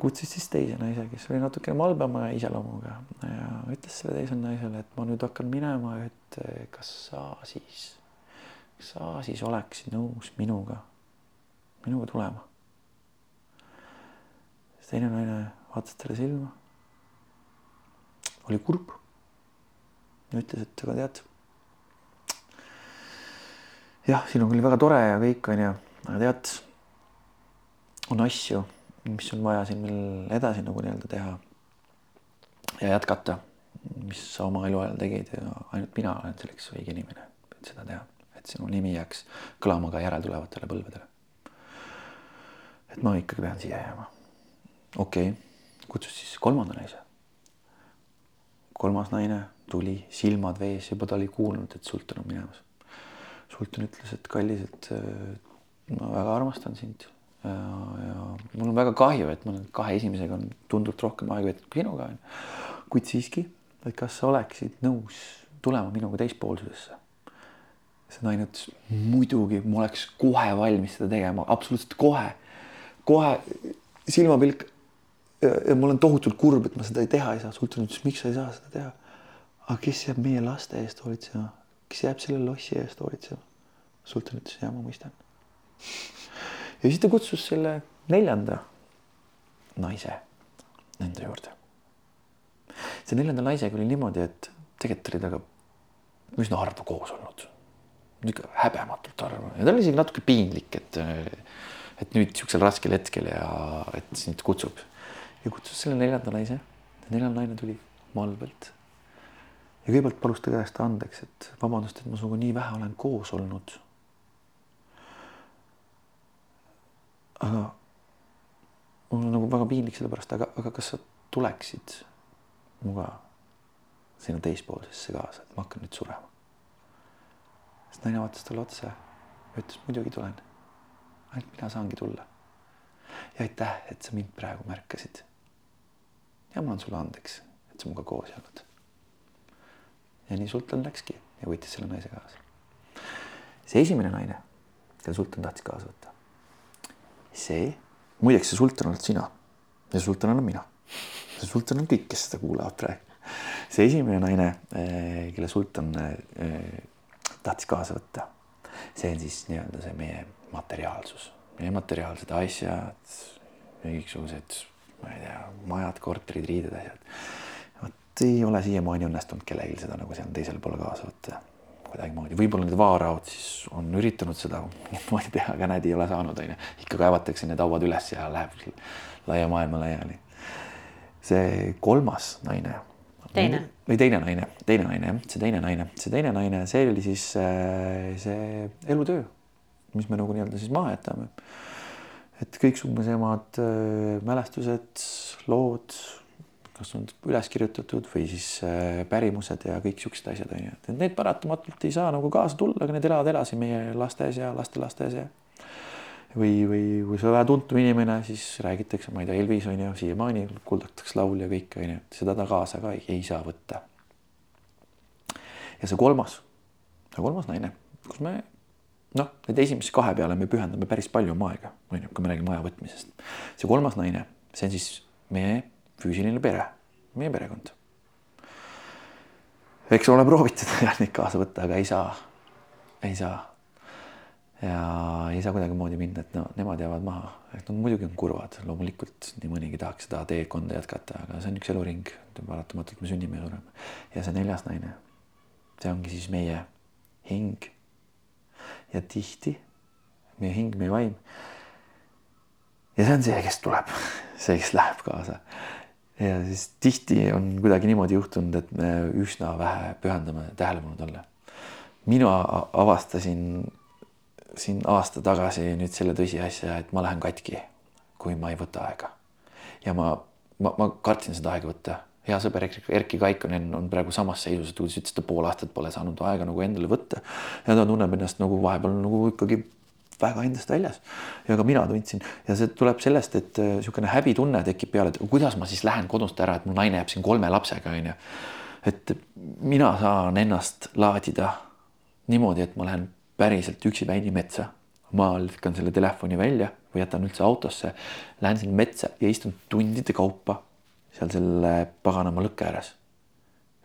kutsus siis teise naise, kes oli natukene malbema iseloomuga ja ütles sellele teisele naisele, et ma nüüd hakkan minema, et kas sa siis, kas sa siis oleksid nõus minuga, minuga tulema. teine naine vaatas talle silma. oli kurb. ütles, et aga tead. jah, siin on küll väga tore ja kõik onju, aga tead on asju, mis on vaja siin veel edasi nagu nii-öelda teha ja jätkata, mis sa oma eluajal tegid ja ainult mina olen selleks õige inimene, et seda teha, et sinu nimi jääks kõlama ka järeltulevatele põlvedele. et ma ikkagi pean siia jääma. okei okay., kutsus siis kolmanda naise. kolmas naine tuli, silmad vees, juba ta oli kuulnud, et sultan on minemas. sultan ütles, et kallis, et ma väga armastan sind ja, ja mul on väga kahju, et mul kahe esimesega on tunduvalt rohkem aega veetud kui sinuga. kuid siiski, et kas sa oleksid nõus tulema minuga teispoolsusesse? see naine ütles muidugi, ma oleks kohe valmis seda tegema, absoluutselt kohe, kohe silmapilk. ja ma olen tohutult kurb, et ma seda ei teha ei saa. sultan ütles, miks sa ei saa seda teha? aga kes jääb meie laste eest hoolitsema, kes jääb selle lossi eest hoolitsema? sultan ütles, ja ma mõistan. Ja siis ta kutsus selle neljanda naise nende juurde. see neljanda naisega oli niimoodi, et tegelikult oli temaga üsna harva koos olnud. niisugune häbematult harva ja tal oli isegi natuke piinlik, et, et nüüd niisugusel raskel hetkel ja et sind kutsub ja kutsus selle neljanda naise. neljas naine tuli Malvelt. ja kõigepealt palus ta käest andeks, et vabandust, et ma sinuga nii vähe olen koos olnud. Aga mul on nagu väga piinlik selle pärast, aga, aga kas sa tuleksid minuga sinna teispoolsesse kaasa, et ma hakkan nüüd surema. siis naine vaatas talle otsa ja ütles muidugi tulen. ainult mina saangi tulla. ja aitäh, et sa mind praegu märkasid. ja ma olen sulle andeks, et sa minuga koos ei olnud. ja nii sultan läkski ja võttis selle naise kaasa. see esimene naine, kelle sultan tahtis kaasa võtta. See, muideks see sultan oled sina. Ja sultan olen mina. sultan on kõik, kes seda kuulavad praegu. See esimene naine, eh, kelle sultan eh, tahtis kaasa võtta, see on siis nii-öelda see meie materiaalsus, meie materiaalsed asjad, mingisugused, ma ei tea, majad, korterid, riided, asjad. vot ei ole siiamaani õnnestunud kellelgi seda nagu seal teisel pool kaasa võtta kuidagimoodi, võib-olla need vaaraod siis on üritanud seda niimoodi teha, aga näed, ei ole saanud, onju. ikka kaevatakse need hauad üles ja läheb laia maailma laiali. see kolmas naine teine. või teine naine, teine naine jah, see teine naine, see teine naine, see oli siis äh, see elutöö, mis me nagu nii-öelda siis maha jätame. et kõiksugusemad äh, mälestused, lood, kas on üles kirjutatud või siis äh, pärimused ja kõik siuksed asjad on ju, et need paratamatult ei saa nagu kaasa tulla, aga need elavad edasi meie lastes ja lastelastes ja või, või kui sa oled tuntum inimene, siis räägitakse, ma ei tea, Elvis on ju, siiamaani kuuldatakse laul ja kõik on ju, seda ta kaasa ka ei, ei saa võtta. ja see kolmas, kolmas naine, kus me noh, need esimese kahe peale me pühendame päris palju oma aega, on ju, kui me räägime aja võtmisest. see kolmas naine, see on siis meie füüsiline pere, meie perekond. eks ole proovitud neid kaasa võtta, aga ei saa, ei saa ja ei saa kuidagimoodi minna, et no nemad jäävad maha, et no muidugi on kurvad, loomulikult nii mõnigi tahaks seda teekonda jätkata, aga see on üks eluring, paratamatult me sünnime ja sureme. ja see neljas naine, see ongi siis meie hing. ja tihti meie hing, meie vaim. ja see on see, kes tuleb, see, kes läheb kaasa. Ja siis tihti on kuidagi niimoodi juhtunud, et me üsna vähe pühendame tähelepanu talle. mina avastasin siin aasta tagasi nüüd selle tõsiasja, et ma lähen katki, kui ma ei võta aega. ja ma, ma, ma kartsin seda aega võtta. hea sõber Erkki Kaikonen on praegu samas seisus, et ütles, et ta pool aastat pole saanud aega nagu endale võtta ja ta tunneb ennast nagu vahepeal nagu ikkagi väga endast väljas. ja ka mina tundsin ja see tuleb sellest, et niisugune häbitunne tekib peale, et kuidas ma siis lähen kodust ära, et mu naine jääb siin kolme lapsega, onju. et mina saan ennast laadida niimoodi, et ma lähen päriselt üksipäini metsa. ma lükkan selle telefoni välja või jätan üldse autosse, lähen sinna metsa ja istun tundide kaupa seal selle paganama lõkke ääres.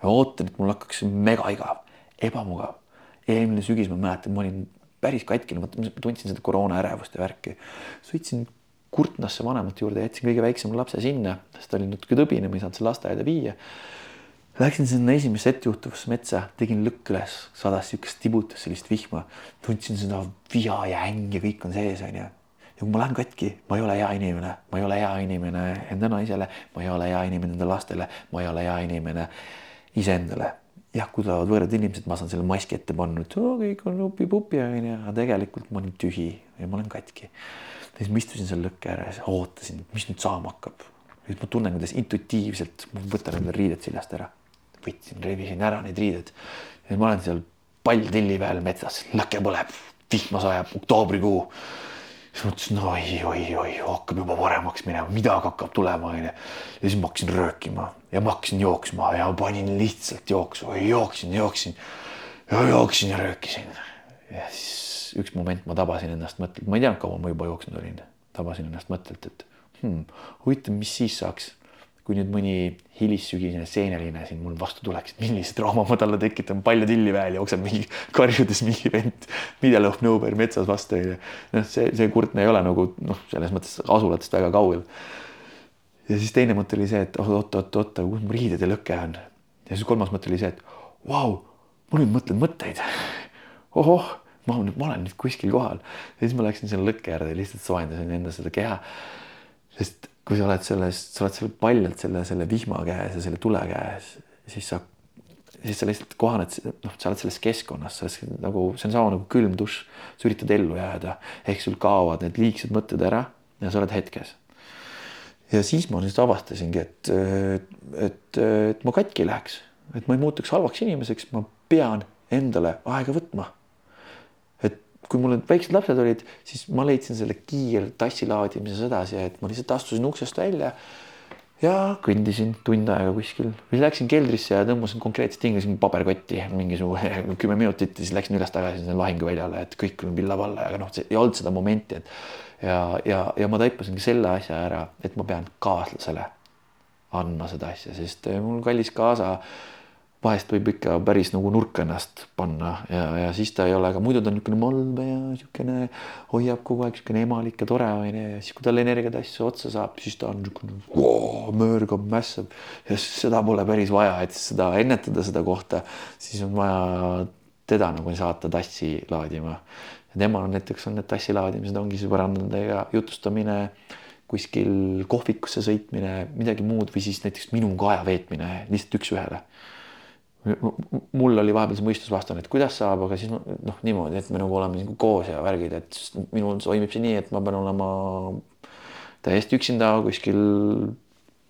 ja ootan, et mul hakkaks mega igav, ebamugav. eelmine sügis ma mäletan, ma olin päris katkine, ma tundsin seda koroona ärevust ja värki. sõitsin Kurtnasse vanemate juurde, jätsin kõige väiksema lapse sinna, sest ta oli natuke tõbine, ma ei saanud seda lasteaeda viia Läksin sinna esimesse ettejuhtuvasse metsa, tegin lõkk üles, sadas siukest tibutas, sellist vihma, tundsin seda viha ja ängi, kõik on sees, onju. ja kui ma lähen katki, ma ei ole hea inimene, ma ei ole hea inimene enda naisele, ma ei ole hea inimene enda lastele, ma ei ole hea inimene iseendale. Jah, kui tulevad võõrad inimesed, ma saan selle maski ette panna, et oo, kõik on upi-pupi, onju, aga tegelikult ma olen tühi ja ma olen katki. siis ma istusin seal lõkke ääres, ootasin, mis nüüd saama hakkab. nüüd ma tunnen, kuidas intuitiivselt ma võtan endale riided seljast ära võtsin, rebisin ära need riided. ja ma olen seal palltilli peal metsas, lõke põleb, vihma sajab, oktoobrikuu. Siis mõtlesin oi, oi, oi, hakkab juba paremaks minema, midagi hakkab tulema, onju. ja siis ma hakkasin röökima ja ma hakkasin jooksma ja panin lihtsalt jooksu, jooksin, jooksin ja jooksin ja röökisin. ja siis üks moment ma tabasin ennast mõttelt, ma ei teadnud, kaua ma juba jooksnud olin, tabasin ennast mõttelt, et hmm, huvitav, mis siis saaks, kui nüüd mõni hilissügisene seeneline siin mul vastu tuleks, millise draama ma talle tekitan, palju tilli väel jookseb mingi karjudes mingi vend, mida lõhub nõupäev metsas vastu onju. noh, see, see kurtne ei ole nagu noh, selles mõttes asulatest väga kaugel. ja siis teine mõte oli see, et oot-oot-oot, aga kus mu riided ja lõke on. ja siis kolmas mõte oli see, et vau, ma nüüd mõtlen mõtteid. ohoh, ma nüüd, ma olen nüüd kuskil kohal ja siis ma läksin selle lõkke äärde ja lihtsalt soojendasin enda seda keha. sest kui sa oled selles, sa oled seal paljalt selle, selle vihma käes ja selle tule käes, siis sa, siis sa lihtsalt kohaned, noh, sa oled selles keskkonnas, sa oled nagu, see on sama nagu külm dušš, sa üritad ellu jääda, ehk sul kaovad need liigsed mõtted ära ja sa oled hetkes. ja siis ma siis avastasingi, et, et, et ma katki ei läheks, et ma ei muutuks halvaks inimeseks, ma pean endale aega võtma kui mul need väiksed lapsed olid, siis ma leidsin selle kiirtassi laadimise sedasi, et ma lihtsalt astusin uksest välja ja kõndisin tund aega kuskil. Või läksin keldrisse ja tõmbasin konkreetselt hingasin paberkotti mingisugune kümme minutit ja siis läksin üles-tagasi sinna lahinguväljale, et kõik on pilla-palla, aga noh, ei olnud seda momenti, et ja, ja, ja ma taipasingi selle asja ära, et ma pean kaaslasele andma seda asja, sest mul kallis kaasa äh, vahest võib ikka päris nagu nurka ennast panna ja, ja siis ta ei ole, aga muidu ta on niisugune malbe ja niisugune hoiab kogu aeg niisugune emalik ja tore onju ja siis, kui tal energiat asju otsa saab, siis ta on niisugune möörgab, mässab ja seda pole päris vaja, et seda ennetada seda kohta, siis on vaja teda nagu saata tassi laadima. ja temal on näiteks on need tassi laadimised ongi sõbrannadega jutustamine kuskil kohvikusse sõitmine, midagi muud või siis näiteks minuga aja veetmine lihtsalt üks-ühele mul oli vahepeal see mõistusvastane, et kuidas saab, aga siis noh, niimoodi, et me nagu oleme nagu koos ja värgid, et minul toimib see nii, et ma pean olema täiesti üksinda kuskil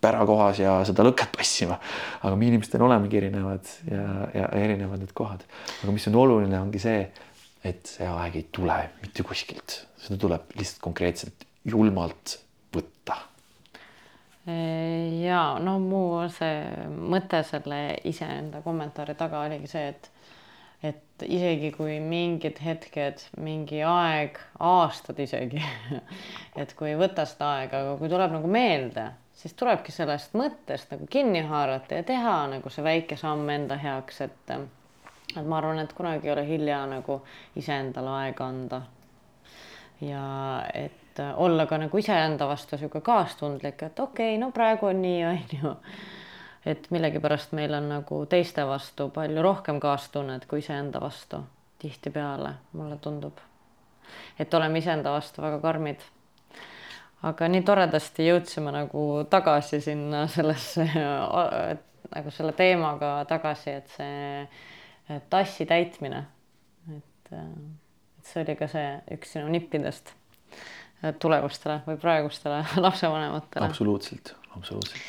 pärakohas ja seda lõket passima. aga me inimestena olemegi erinevad ja, ja erinevad need kohad. aga mis on oluline, ongi see, et see aeg ei tule mitte kuskilt, seda tuleb lihtsalt konkreetselt julmalt ja no mu see mõte selle iseenda kommentaari taga oligi see, et et isegi kui mingid hetked, mingi aeg, aastad isegi et kui ei võta seda aega, aga kui tuleb nagu meelde, siis tulebki sellest mõttest nagu kinni haarata ja teha nagu see väike samm enda heaks, et et ma arvan, et kunagi ei ole hilja nagu iseendale aega anda. Ja et äh, olla ka nagu iseenda vastu sihuke kaastundlik, et okei okay,, no praegu on nii, on ju. et millegipärast meil on nagu teiste vastu palju rohkem kaastunnet kui iseenda vastu tihtipeale, mulle tundub. et oleme iseenda vastu väga karmid. aga nii toredasti jõudsime nagu tagasi sinna sellesse nagu selle teemaga tagasi, et see tassi täitmine, et, et see oli ka see üks sinu nippidest tulevastele või praegustele lapsevanematele. absoluutselt, absoluutselt.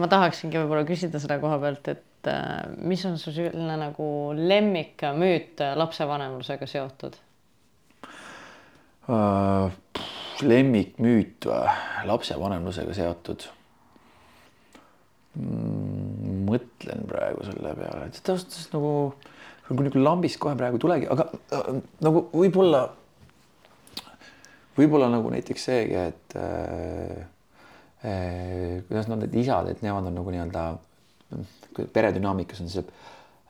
ma tahaksingi võib-olla küsida selle koha pealt, et äh, mis on su selline nagu lemmikmüüt lapsevanemlusega seotud uh,? lemmikmüüt lapsevanemlusega seotud mm,? mõtlen praegu selle peale, et ausalt öeldes nagu nagu niisugune lambist kohe praegu ei tulegi, aga äh, nagu võib-olla võib-olla nagu näiteks seegi, et äh, äh, kuidas nad need isad, et nemad on nagu nii-öelda peredünaamikas on see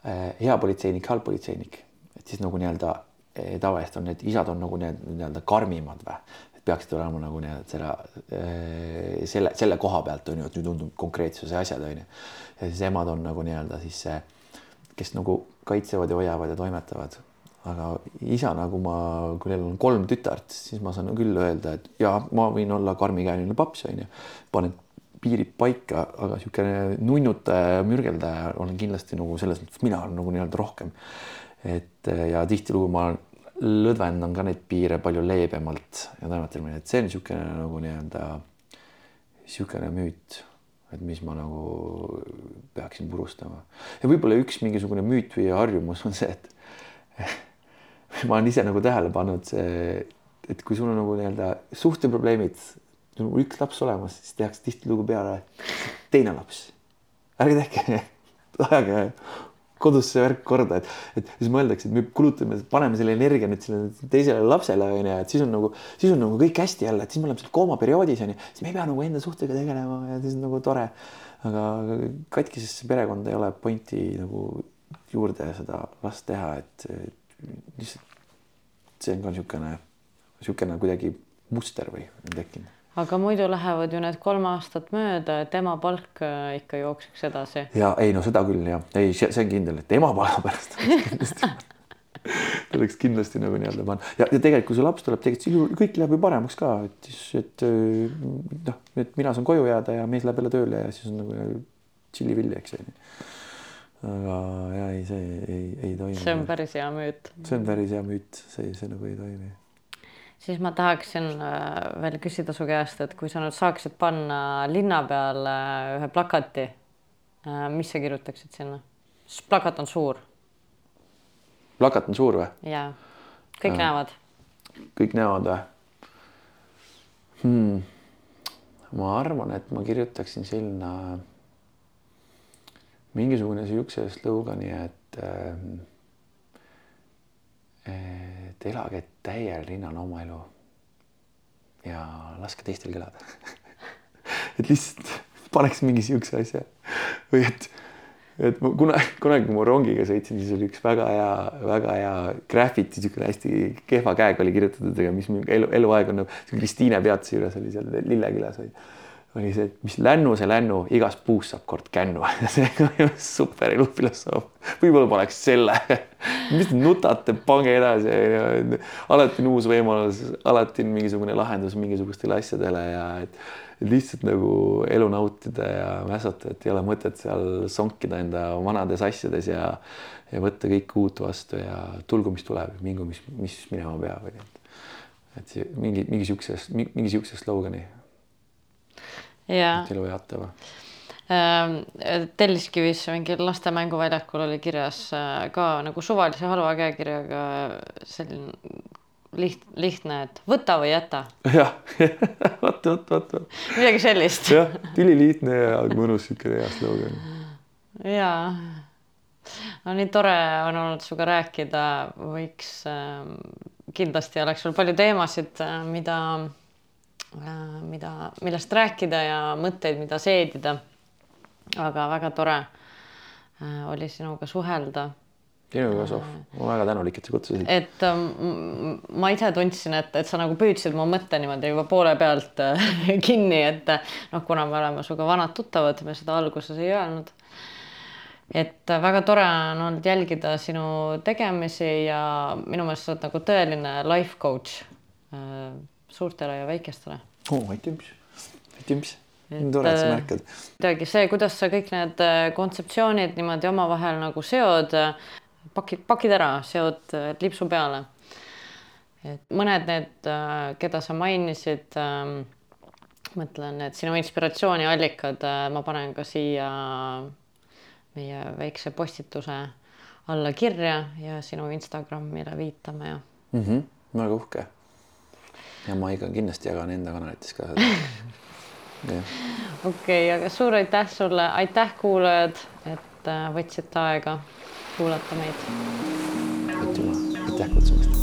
äh, hea politseinik, halb politseinik, et siis nagu nii-öelda äh, tavaliselt on need isad on nagu nii-öelda karmimad või, et peaksid olema nagu nii-öelda selle äh,, selle, selle koha pealt on ju, et nüüd tundub konkreetsuse asjad on ju. ja siis emad on nagu nii-öelda siis see, kes nagu kaitsevad ja hoiavad ja toimetavad. Aga isana, kui ma, kui neil on kolm tütart, siis ma saan küll öelda, et ja ma võin olla karmikäeline paps onju, panen piirid paika, aga niisugune nunnutaja, mürgeldaja olen kindlasti nagu selles mõttes, mina olen nagu nii-öelda rohkem. et ja tihtilugu ma lõdvendan ka neid piire palju leebemalt ja toimetan, et see on niisugune nagu nii-öelda niisugune müüt, et mis ma nagu peaksin purustama ja võib-olla üks mingisugune müüt või harjumus on see, et ma olen ise nagu tähele pannud see, et kui sul on nagu nii-öelda suhteprobleemid, nagu üks laps olemas, siis tehakse tihtilugu peale teine laps. ärge tehke, ajage kodus see värk korda, et, et siis mõeldakse, et me kulutame, paneme selle energia nüüd sellele teisele lapsele onju, et siis on nagu, siis on nagu kõik hästi jälle, et siis me oleme seal koomaperioodis onju, siis me ei pea nagu enda suhtega tegelema ja siis on nagu tore. aga katkisesse perekonda ei ole pointi nagu juurde seda last teha, et lihtsalt see on ka niisugune, niisugune kuidagi muster või on tekkinud aga muidu lähevad ju need kolm aastat mööda, et ema palk äh, ikka jookseks edasi. ja ei no seda küll jah, ei, see on kindel, et ema palga pärast tuleks kindlasti nagu nii-öelda panna ja, ja tegelikult, kui see laps tuleb, tegelikult kõik läheb ju paremaks ka, et siis, et äh, noh, et mina saan koju jääda ja mees läheb jälle tööle ja siis on nagu tšillivilli, eks ju. aga ja ei, see ei, ei toimi. see on päris hea müüt. see on päris hea müüt, see, see nagu ei toimi siis ma tahaksin äh, veel küsida su käest, et kui sa nüüd saaksid panna linna peale ühe plakati, äh, mis sa kirjutaksid sinna? sest plakat on suur. plakat on suur või? jaa, kõik ja. näevad. kõik näevad või hmm.? ma arvan, et ma kirjutaksin sinna mingisugune siukse slogani, et äh, et elage täiel rinnal oma elu. ja laske teistel elada et lihtsalt paneks mingi siukse asja või et, et ma kunagi, kunagi, kui ma rongiga sõitsin, siis oli üks väga hea, väga hea graffiti, niisugune hästi kehva käega oli kirjutatud, aga mis elu, eluaeg on nagu Kristiine peatuse juures oli seal Lillekülas oli oli see, et mis lännu see lännu, igast puust saab kord kännu. See on super elufilosoof. võib-olla paneks selle. Mis te nutate, pange edasi, alati on uus võimalus, alati on mingisugune lahendus mingisugustele asjadele ja et, et lihtsalt nagu elu nautida ja mässata, et ei ole mõtet seal sonkida enda vanades asjades ja ja võtta kõike uut vastu ja tulgu, mis tuleb, mingu, mis, mis minema peab, et see mingi, mingi siukse, mingi siukse slogani elu jaatav ähm, Telliskivis mingil laste mänguväljakul oli kirjas äh, ka nagu suvalise halva käekirjaga selline liht-, lihtne, et võta või jäta. jah, vot, vot, vot, vot. midagi sellist. jah, ülilihtne ja mõnus siukene hea slogan. ja, no nii tore on olnud sinuga rääkida, võiks äh,, kindlasti oleks sul palju teemasid, äh, mida mida, millest rääkida ja mõtteid, mida seedida. aga väga tore äh, oli sinuga suhelda. sinuga ka, Sof, ma olen väga tänulik, et sa kutsusid. et ma ise tundsin, et, et sa nagu püüdsid mu mõtte niimoodi juba poole pealt äh, kinni, et noh, kuna me oleme sinuga vanad tuttavad, me seda alguses ei öelnud et väga tore on olnud jälgida sinu tegemisi ja minu meelest sa oled nagu tõeline life coach suurtele ja väikestele oh,. aitäh, aitäh, tore, et sa märkad. kuidagi see, kuidas sa kõik need äh, kontseptsioonid niimoodi omavahel nagu seod, äh, pakid, pakid ära, seod äh, lipsu peale. et mõned need, keda sa mainisid, ähm, mõtlen, et sinu inspiratsiooniallikad ma panen ka siia meie väikse postituse alla kirja ja sinu Instagramile viitame ja mm. -hmm, väga uhke ja ma ikka kindlasti jagan enda kanalites ka seda. okei, aga suur aitäh sulle, aitäh kuulajad, et äh, võtsite aega kuulata meid. aitüma, aitäh kutsumast.